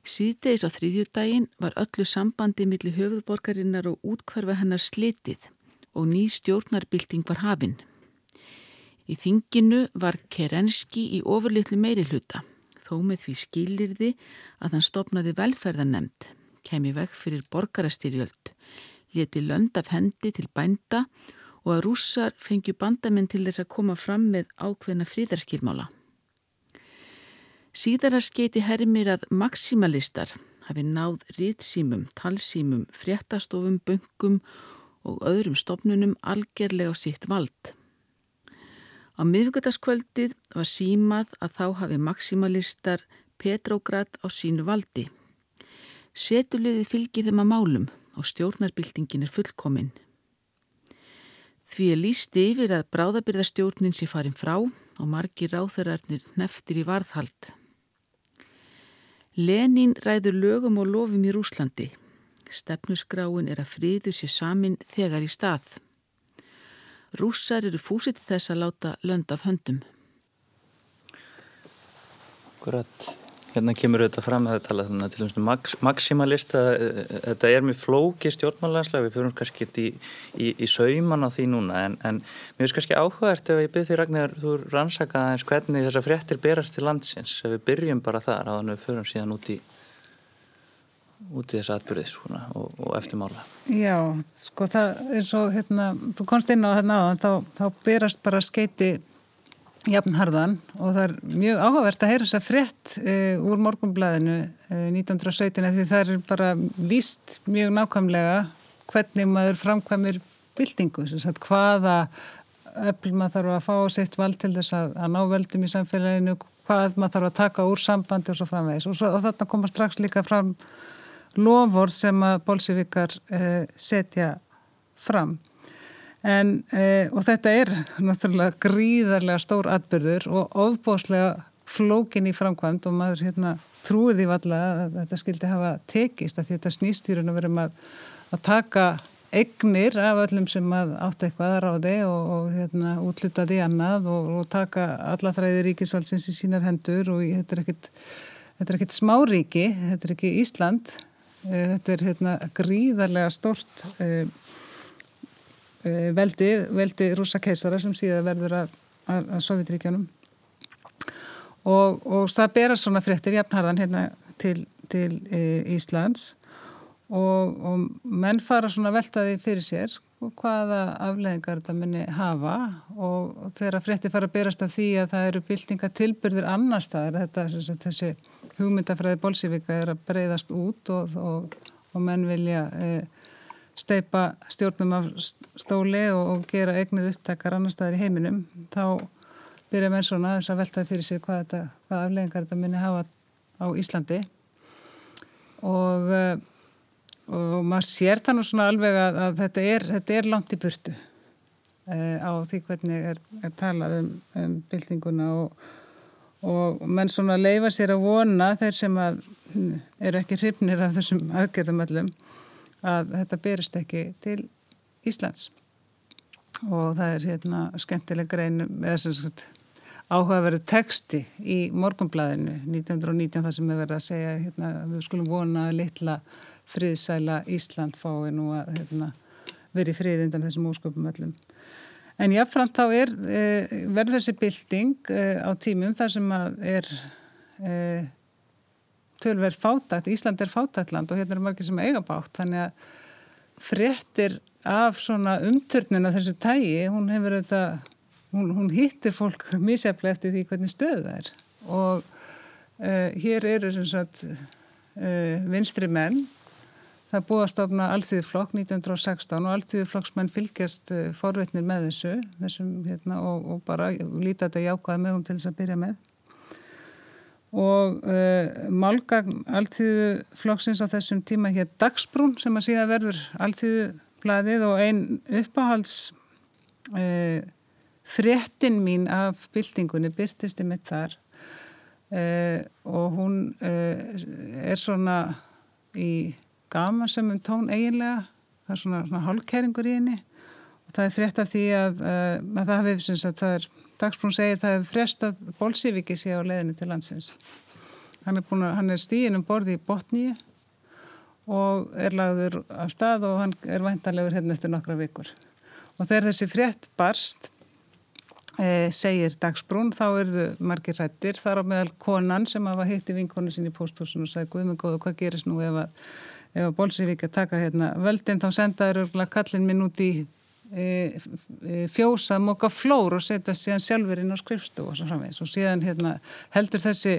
Síðdeis á þrýðjúdægin var öllu sambandi millir höfuðborgarinnar og útkvarfa hennar slitið og ný stjórnarbylting var hafinn. Í þinginu var Kerenski í ofurlitlu meiri hluta, þó með því skilirði að hann stopnaði velferðarnemnd, kemi veg fyrir borgarastyrjöld, leti lönd af hendi til bænda og að rússar fengju bandamenn til þess að koma fram með ákveðna fríðarskilmála. Síðara skeiti hermir að maksimalistar hafi náð rýtsýmum, talsýmum, fréttastofum, böngum og öðrum stopnunum algerlega á sitt vald. Á miðvíkutaskvöldið var símað að þá hafi maksimalistar Petrograd á sínu valdi. Setuliði fylgir þeim að málum og stjórnarbyltingin er fullkominn. Því er líst yfir að bráðabyrðastjórnin sé farin frá og margir ráþærarnir neftir í varðhald. Lenin ræður lögum og lofum í Rúslandi. Stefnusgráin er að friðu sér samin þegar í stað. Rússar eru fúsið þess að láta lönd af höndum. Akkurat hérna kemur þetta fram að tala þannig til umstu maks, maksimalista þetta er mjög flóki stjórnmálanslega við fyrir kannski ekki í, í, í sauman á því núna en, en mér finnst kannski áhugavert ef ég byrð því Ragnar þú rannsakaði eins hvernig þessar fréttir berast til landsins ef við byrjum bara þar að við fyrir síðan út í út í þessa atbyrðis svona, og, og eftirmála Já, sko það er svo hérna, þú komst inn á hérna á þá, þá berast bara skeiti jafnharðan og það er mjög áhugavert að heyra þess að frétt uh, úr morgumblæðinu uh, 1917 því það er bara líst mjög nákvæmlega hvernig maður framkvæmir byltingu, sagt, hvaða öll maður þarf að fá sitt vald til þess að, að ná veldum í samfélaginu hvað maður þarf að taka úr sambandi og svo framvegis. Og, og þarna koma strax líka fram lofur sem að bólsivikar uh, setja fram En, e, og þetta er náttúrulega gríðarlega stór atbyrður og ofbóslega flókin í framkvæmt og maður hérna, trúir því valla að þetta skildi hafa tekist að þetta snýstýrun að verðum að, að taka egnir af öllum sem átt eitthvað að ráði og, og hérna, útlita því annað og, og taka alla þræði ríkisvaldsins í sínar hendur og þetta er ekkit, þetta er ekkit smáríki, þetta er ekki Ísland, e, þetta er hérna, gríðarlega stórt e, Eh, veldi, veldi rúsa keisara sem síðan verður að, að, að Sovjetríkjanum og, og það berast svona fréttir jafnharðan hérna til, til e, Íslands. Og, og menn fara svona veltaði fyrir sér og hvaða afleðingar þetta muni hafa. Og þegar frétti fara að berast af því að það eru byltingatilbyrðir annar staðar þetta þessi hugmyndafræði Bolsivika er að breyðast út og, og menn vilja e, steipa stjórnum af stóli og, og gera eignir upptakar annar staðar í heiminum þá byrja menn svona að veltaði fyrir sér hvað, þetta, hvað afleðingar þetta muni hafa á Íslandi. Og e, og maður sér það nú svona alveg að, að þetta, er, þetta er langt í burtu uh, á því hvernig er, er talað um, um byltinguna og, og menn svona leifa sér að vona þeir sem að, hm, eru ekki hrifnir af þessum aðgerðum öllum að þetta berist ekki til Íslands og það er hérna skemmtileg grein eða sem sagt áhugaverðu texti í morgunblæðinu 1919 þar sem við verðum að segja hérna, við skulum vona að litla friðsæla Ísland fái nú að hérna, vera í frið undan þessum ósköpum öllum. En jáfnframt þá er, e, verður þessi bilding e, á tímum þar sem að er e, tölverð fátætt, Ísland er fátættland og hérna er margir sem eiga bátt, þannig að frettir af svona umtörnuna þessu tægi, hún hefur þetta, hún, hún hittir fólk misjaflega eftir því hvernig stöð það er og uh, hér eru sem sagt uh, vinstri menn Það búið að stofna alltíðuflokk 1916 og alltíðuflokksmenn fylgjast uh, forveitnir með þessu, þessum, hérna, og, og bara líta þetta jákvæða með um til þess að byrja með. Og uh, málgagn alltíðuflokksins á þessum tíma hér Dagsbrún sem að síðan verður alltíðublaðið og einn uppáhalds uh, fréttin mín af byltingunni byrtist í mitt þar. Uh, og hún er svona í gamansömmum tón eiginlega, það er svona, svona hálfkæringur í henni. Og það er frétt af því að, að það hefur, sem sagt, það er, Dagsbrún segir það hefur frest að Bolsiviki sé á leðinni til landsins. Hann er, er stíðin um borði í botníu og er lagður af stað og hann er væntanlegur hérna eftir nokkra vikur. Og þegar þessi frétt barst, e, segir Dagsbrún, þá erðu margir rættir, þar á meðal konan sem hafa hitt í vinkonu sín í pósthúsun og sagði, guðmur góðu, hvað gerist nú ef að að Bolsívík að taka hérna völdin þá sendaður kallin minn út í e, e, fjósa moka flór og setja síðan sjálfur inn á skrifstu og svo framvegs og síðan hérna, heldur þessi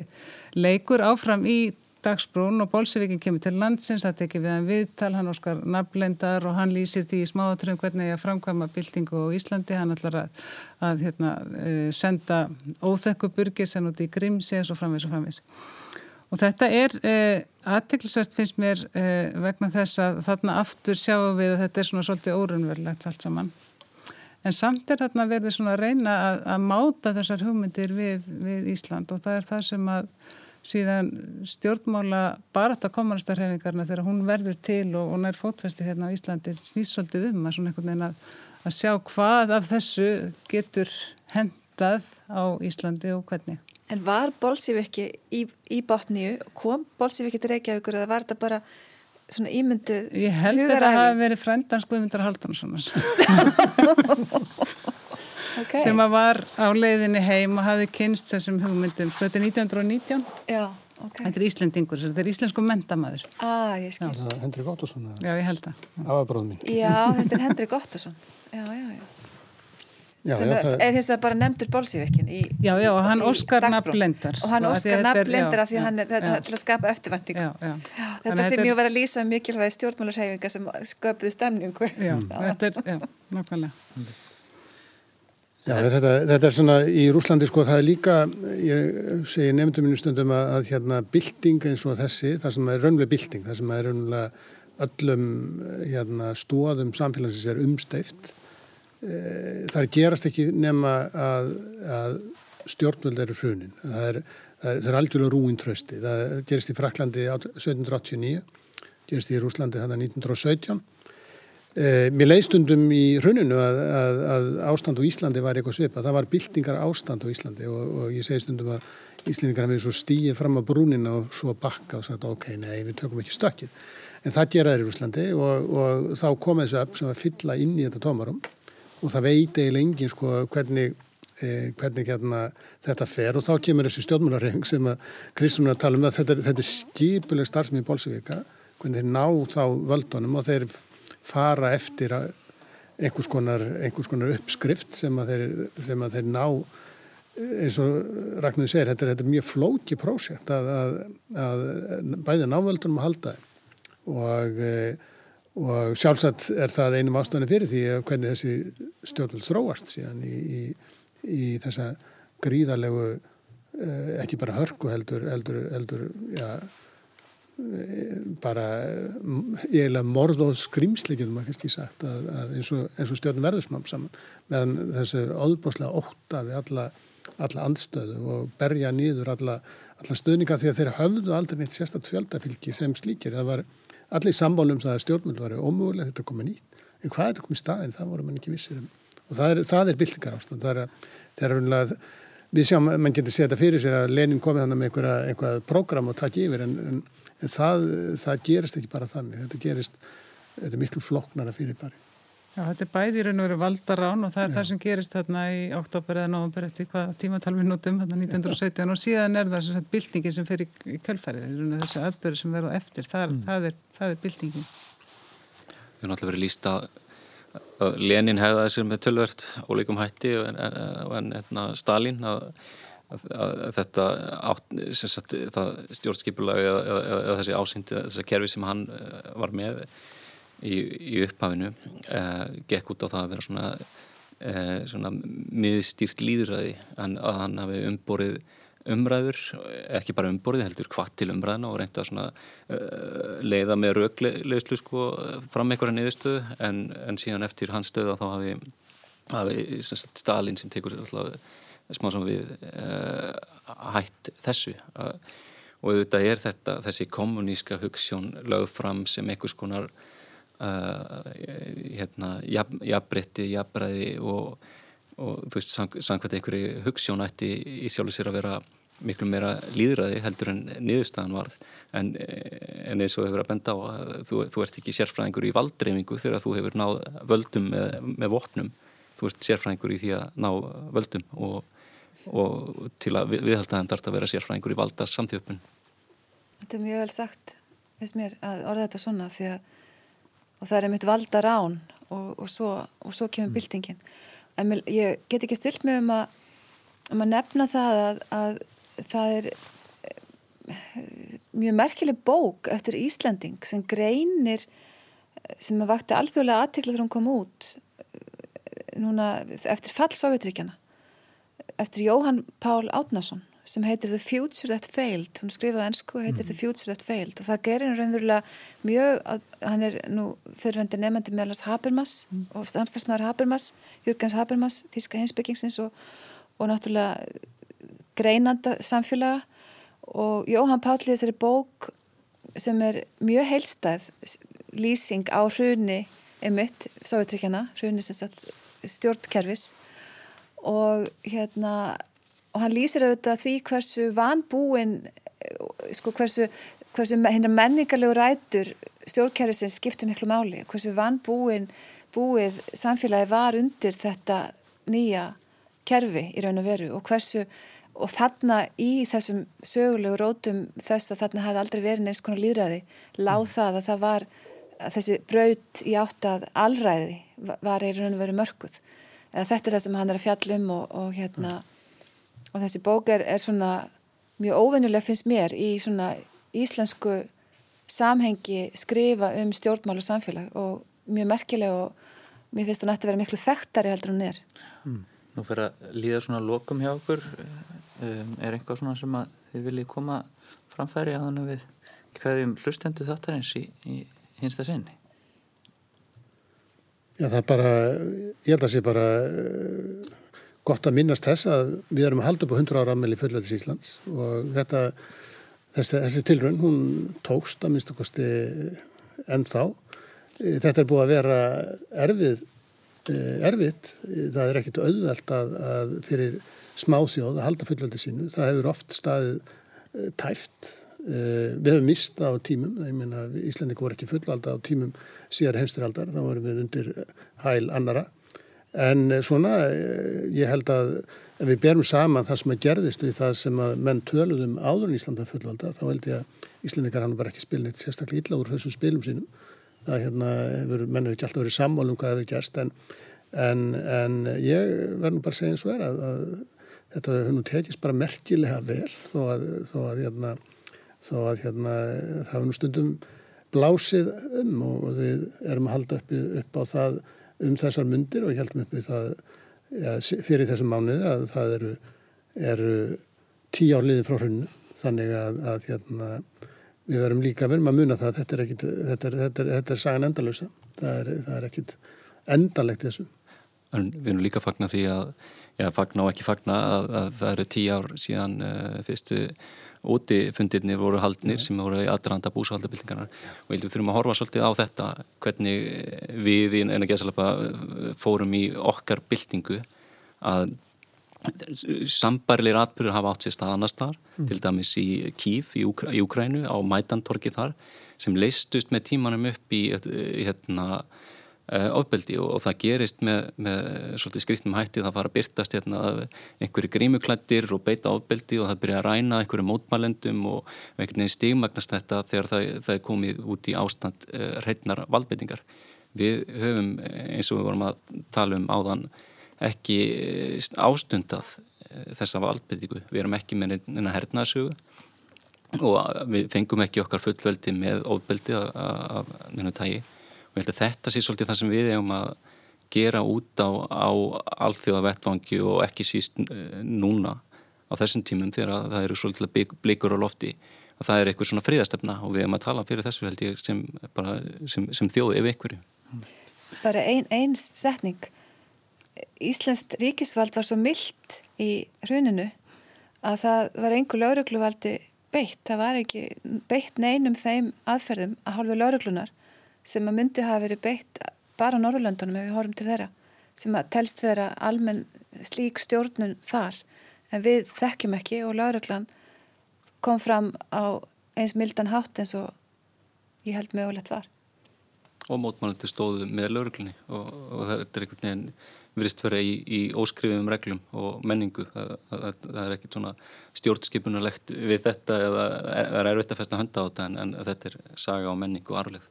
leikur áfram í dagsbrún og Bolsívíkin kemur til landsins, það tekir við hann viðtal, hann óskar nafnlendar og hann lýsir því í smáatröðum hvernig að framkvæma byltingu á Íslandi, hann ætlar að, að hérna, e, senda óþekku burgis en út í Grímsi og svo framvegs og framvegs. Og þetta er aðtiklisvært finnst mér eh, vegna þess að þarna aftur sjáum við að þetta er svona svolítið órunverulegt allt saman. En samt er þarna verið svona að reyna að, að máta þessar hugmyndir við, við Ísland og það er það sem að síðan stjórnmála barata komanastarhefingarna þegar hún verður til og, og nær fótfesti hérna á Íslandi snýst svolítið um að svona einhvern veginn að, að sjá hvað af þessu getur hendað á Íslandi og hvernig. En var Bolsívikki í, í botníu, kom Bolsívikki til Reykjavíkur eða var þetta bara svona ímyndu hugaræfi? Ég held að þetta hafi verið frendans Guðmundar Haldanssonas okay. sem að var á leiðinni heim og hafi kynst þessum hugmyndum. Þetta er 1919. Já. Okay. Þetta er Íslendingur, þetta er íslensku mentamæður. Ah, ég skil. Já, Hendrik Óttarsson. Já, ég held að. Já, þetta er Hendrik Óttarsson. Já, já, já. Já, sem já, er, hins vegar bara nefndur bólsívikkin í Já, já, og hann Óskar nafnlendar og hann Óskar nafnlendar af því hann er þetta til að skapa eftirvænting þetta sé mjög verið að lýsa mikilvægi stjórnmálurhefinga sem sköpuðu stemningu. Já, þetta er, já, nákvæmlega. Já, þetta, þetta er svona í Rúslandi sko, það er líka ég segi nefndum mínu stundum að, að hérna bylting eins og þessi, það sem er raunlega bylting, það sem er raunlega öllum hérna stóðum samfélagsins er umsteift Eh, það er gerast ekki nema að, að stjórnvöld eru hrunin. Það er, er, er algjörlega rúin trösti. Það gerist í Fraklandi 1789, gerist í Rúslandi hann 1917. Eh, mér leiðstundum í hruninu að, að, að ástand á Íslandi var eitthvað svipa. Það var byltingar ástand á Íslandi og, og ég segi stundum að Íslandingar hefur svo stíið fram á brúnina og svo bakka og sagt ok, nei, við tökum ekki stökkið. En það geraður í Rúslandi og, og þá kom þessu upp sem að fylla inn í þetta tómarum og það veit eiginlega engin sko hvernig e, hvernig hérna þetta fer. Og þá kemur þessi stjórnmálarreng sem að Kristján er að tala um að þetta, þetta er skipuleg starfsmið í Bólsvíka, hvernig þeir ná þá völdunum og þeir fara eftir einhvers konar, einhvers konar uppskrift sem að þeir, sem að þeir ná eins og Ragnarður segir, þetta er, þetta er mjög flóki prósjekt að, að, að bæði návöldunum að halda og, og sjálfsagt er það einum ástæðinu fyrir því að hvernig þessi stjórnvöld þróast síðan í, í, í þessa gríðarlegu eh, ekki bara hörku heldur, heldur, heldur já, bara eiginlega morð og skrimsli getur maður kannski sagt að, að eins og, og stjórnum verðursmám saman meðan þessu áðbáslega óta við alla, alla andstöðu og berja nýður alla, alla stöðninga því að þeir höfðu aldrei neitt sérstaklega fjöldafylgi sem slíkir. Það var allir sambálum það að stjórnmjöld var ómögulegt þetta komið nýtt. En hvað þetta komið staðin? Það voru mann ekki vissir um. Og það er, er byltingar ástand. Það er, það er unlega, við sjáum, mann getur setja fyrir sér að Lenin komið hann með einhverja, einhverja program og takk yfir en, en en það, það gerist ekki bara þannig þetta gerist, þetta er miklu floknara fyrir bari Já, þetta er bæði í raun og veru valdarán og það er Já. það sem gerist þarna í oktober eða nógumber eftir hvað tímatalvinutum, þarna 1917 og síðan er það svona byltingin sem fer í, í kjölfærið, þessi aðböru sem verður eftir, það, mm. það, er, það er byltingin. Það er náttúrulega verið lísta að Lenin hefða þessir með tölvert ólíkum hætti en, en, en, en Stalin að að þetta sagt, stjórnskipulag eða, eða, eða þessi ásýndi, þessi kerfi sem hann eh, var með í, í upphafinu eh, gekk út á það að vera svona, eh, svona miðstýrt líðræði að hann hafi umborið umræður, ekki bara umborið heldur hvað til umræðina og reynda að uh, leiða með raugleislu sko, fram einhverja niðurstöðu en, en síðan eftir hans stöða þá hafi, hafi Stalin sem tekur alltaf smá sem við uh, hætt þessu. Uh, og auðvitað er þetta þessi kommuníska hugssjón lögð fram sem einhvers konar uh, hérna, jab, jafnbretti, jafnbræði og, og þú veist, samkvæmt einhverju hugssjón ætti í sjálf sér að vera miklu meira líðræði heldur en niðurstaðan varð en, en eins og hefur að benda á að þú, þú ert ekki sérfræðingur í valdreifingu þegar þú hefur náð völdum með, með vopnum þú ert sérfræðingur í því að ná völdum og og til að viðhalda þeim þarf að vera sérfræðingur í valda samtíðupun. Þetta er mjög vel sagt, veist mér, að orða þetta svona því að og það er einmitt valda rán og, og, svo, og svo kemur mm. byltingin. En mér, ég get ekki stilt mig um að, um að nefna það að, að það er eh, mjög merkileg bók eftir Íslanding sem greinir sem að vakti alþjóðlega aðtikla þegar hún kom út eh, núna eftir fall Sovjetríkjana eftir Jóhann Pál Átnason sem heitir The Future That Failed hún skrifaði ennsku og heitir mm. The Future That Failed og það gerir hann raunverulega mjög hann er nú fyrirvendir nefnandi meðlas Habermas mm. og samstagsmaður Habermas Jürgens Habermas, Þíska hinsbyggingsins og, og náttúrulega greinanda samfélaga og Jóhann Pál í þessari bók sem er mjög heilstæð lýsing á hruni emitt, Sovjetrykjana hruni sem sagt stjórnkerfis og hérna og hann lýsir auðvitað því hversu vanbúin sko hversu, hversu menningarlegu rætur stjórnkerfisins skiptum miklu máli hversu vanbúin búið samfélagi var undir þetta nýja kerfi í raun og veru og hversu og þarna í þessum sögulegu rótum þess að þarna hafði aldrei verið neins konar líðræði láð mm. það að það var að þessi braut í áttað alræði var í raun og veru mörguð eða þetta er það sem hann er að fjallum og, og hérna og þessi bók er, er svona mjög óvennulega finnst mér í svona íslensku samhengi skrifa um stjórnmál og samfélag og mjög merkileg og mér finnst hún ætti að vera miklu þekktari heldur hún er. Mm. Nú fyrir að líða svona lokum hjá okkur. Um, er einhvað svona sem að þið viljið koma framfæri að hann við hverjum hlustendu þáttar eins í, í hinsta sinni? Já, það er bara, ég held að það sé bara uh, gott að minnast þess að við erum að halda upp á 100 ára ammeli fullveldis Íslands og þetta, þessi, þessi tilrönd, hún tókst að minnst okkosti ennþá. Eh, þetta er búið að vera erfið, eh, erfitt, það er ekkit auðvelt að, að fyrir smáþjóð að halda fullveldi sínu, það hefur oft staðið tæft. Við hefum mista á tímum, ég meina Íslandið voru ekki fullvalda á tímum síðar heimsturaldar, þá vorum við undir hæl annara en eh, svona uh, ég held að ef við berum saman það sem að gerðist við það sem að menn töluðum áður í Íslanda fullvalda þá held ég að Íslandingar hann bara ekki spilnit sérstaklega illa úr þessum spilum sínum. Það hérna, hefur, menn hefur ekki alltaf verið sammál um hvað hefur gerst en, en, en ég verður bara að segja eins og er að, að þetta hefur nú tekist bara merkilega vel þó að, þó að, hérna, þó að hérna, það hefur nú stundum blásið um og við erum að halda upp, upp á það um þessar myndir og heldum upp í það ja, fyrir þessum mánuði að það eru, eru tíu ár liðin frá hrunnu þannig að, að hérna, við verum líka verum að muna það að þetta er, ekkit, þetta er, þetta er, þetta er sagan endalösa það er, ekkit endalegt þessu. En við erum líka fagna því að já, fagna og ekki fagna að, að það eru tíu ár síðan uh, fyrstu útifundirnir voru haldnir sem voru í aðranda búsahaldabildingarnar og við þurfum að horfa svolítið á þetta hvernig við í eina gesalapa fórum í okkar bildingu að sambarilegir atbyrgur hafa átt sér stað annars þar, mm. til dæmis í Kíf í, Úkra, í Úkrænu á Mædantorki þar sem leistust með tímanum upp í hérna Eh, ofbeldi og, og það gerist með, með svolítið skriftum hætti það fara að byrtast hérna einhverju grímuklættir og beita ofbeldi og það byrja að ræna einhverju mótmælendum og einhvern veginn stigmagnast þetta þegar það, það er komið út í ástand uh, hreitnar valdbeitingar. Við höfum eins og við vorum að tala um áðan ekki ástundað þessa valdbeitingu. Við erum ekki með eina hernaðsögu og við fengum ekki okkar fullveldi með ofbeldi af neina tægi og ég held að þetta sé svolítið það sem við hefum að gera út á, á alþjóða vettvangi og ekki síst eh, núna á þessum tímum þegar það eru svolítið blikur á lofti að það er eitthvað svona fríðastefna og við hefum að tala fyrir þessu held ég sem, sem, sem þjóði ef einhverju. Bara einn ein setning. Íslenskt ríkisvald var svo myllt í hruninu að það var einhver laurugluvaldi beitt. Það var ekki beitt neinum þeim aðferðum að hálfu lauruglunar sem að myndi hafa verið beitt bara á Norrlöndunum ef við horfum til þeirra sem að telst vera almenn slík stjórnun þar en við þekkjum ekki og lauruglan kom fram á eins mildan hátt eins og ég held mögulegt var. Og mótmálandi stóðu með lauruglunni og, og það er einhvern veginn virist vera í, í óskrifum reglum og menningu. Það, það, það er ekkert svona stjórnskipunulegt við þetta eða það er erfitt að festa hönda á þetta en, en þetta er saga og menningu og arfleð.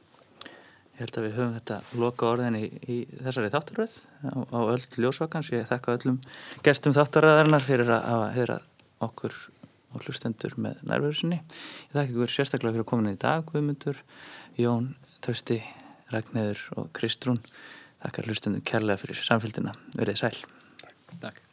Ég held að við höfum þetta loka orðin í, í þessari þáttaröð á, á öll ljósvakans. Ég þekka öllum gestum þáttaröðarinnar fyrir að hafa heyra okkur og hlustendur með nærverðusinni. Ég þakka ykkur sérstaklega fyrir að koma inn í dag, Guðmundur, Jón, Trösti, Ragnæður og Kristrún. Þakka hlustendur kærlega fyrir samfélgina. Verðið sæl. Takk.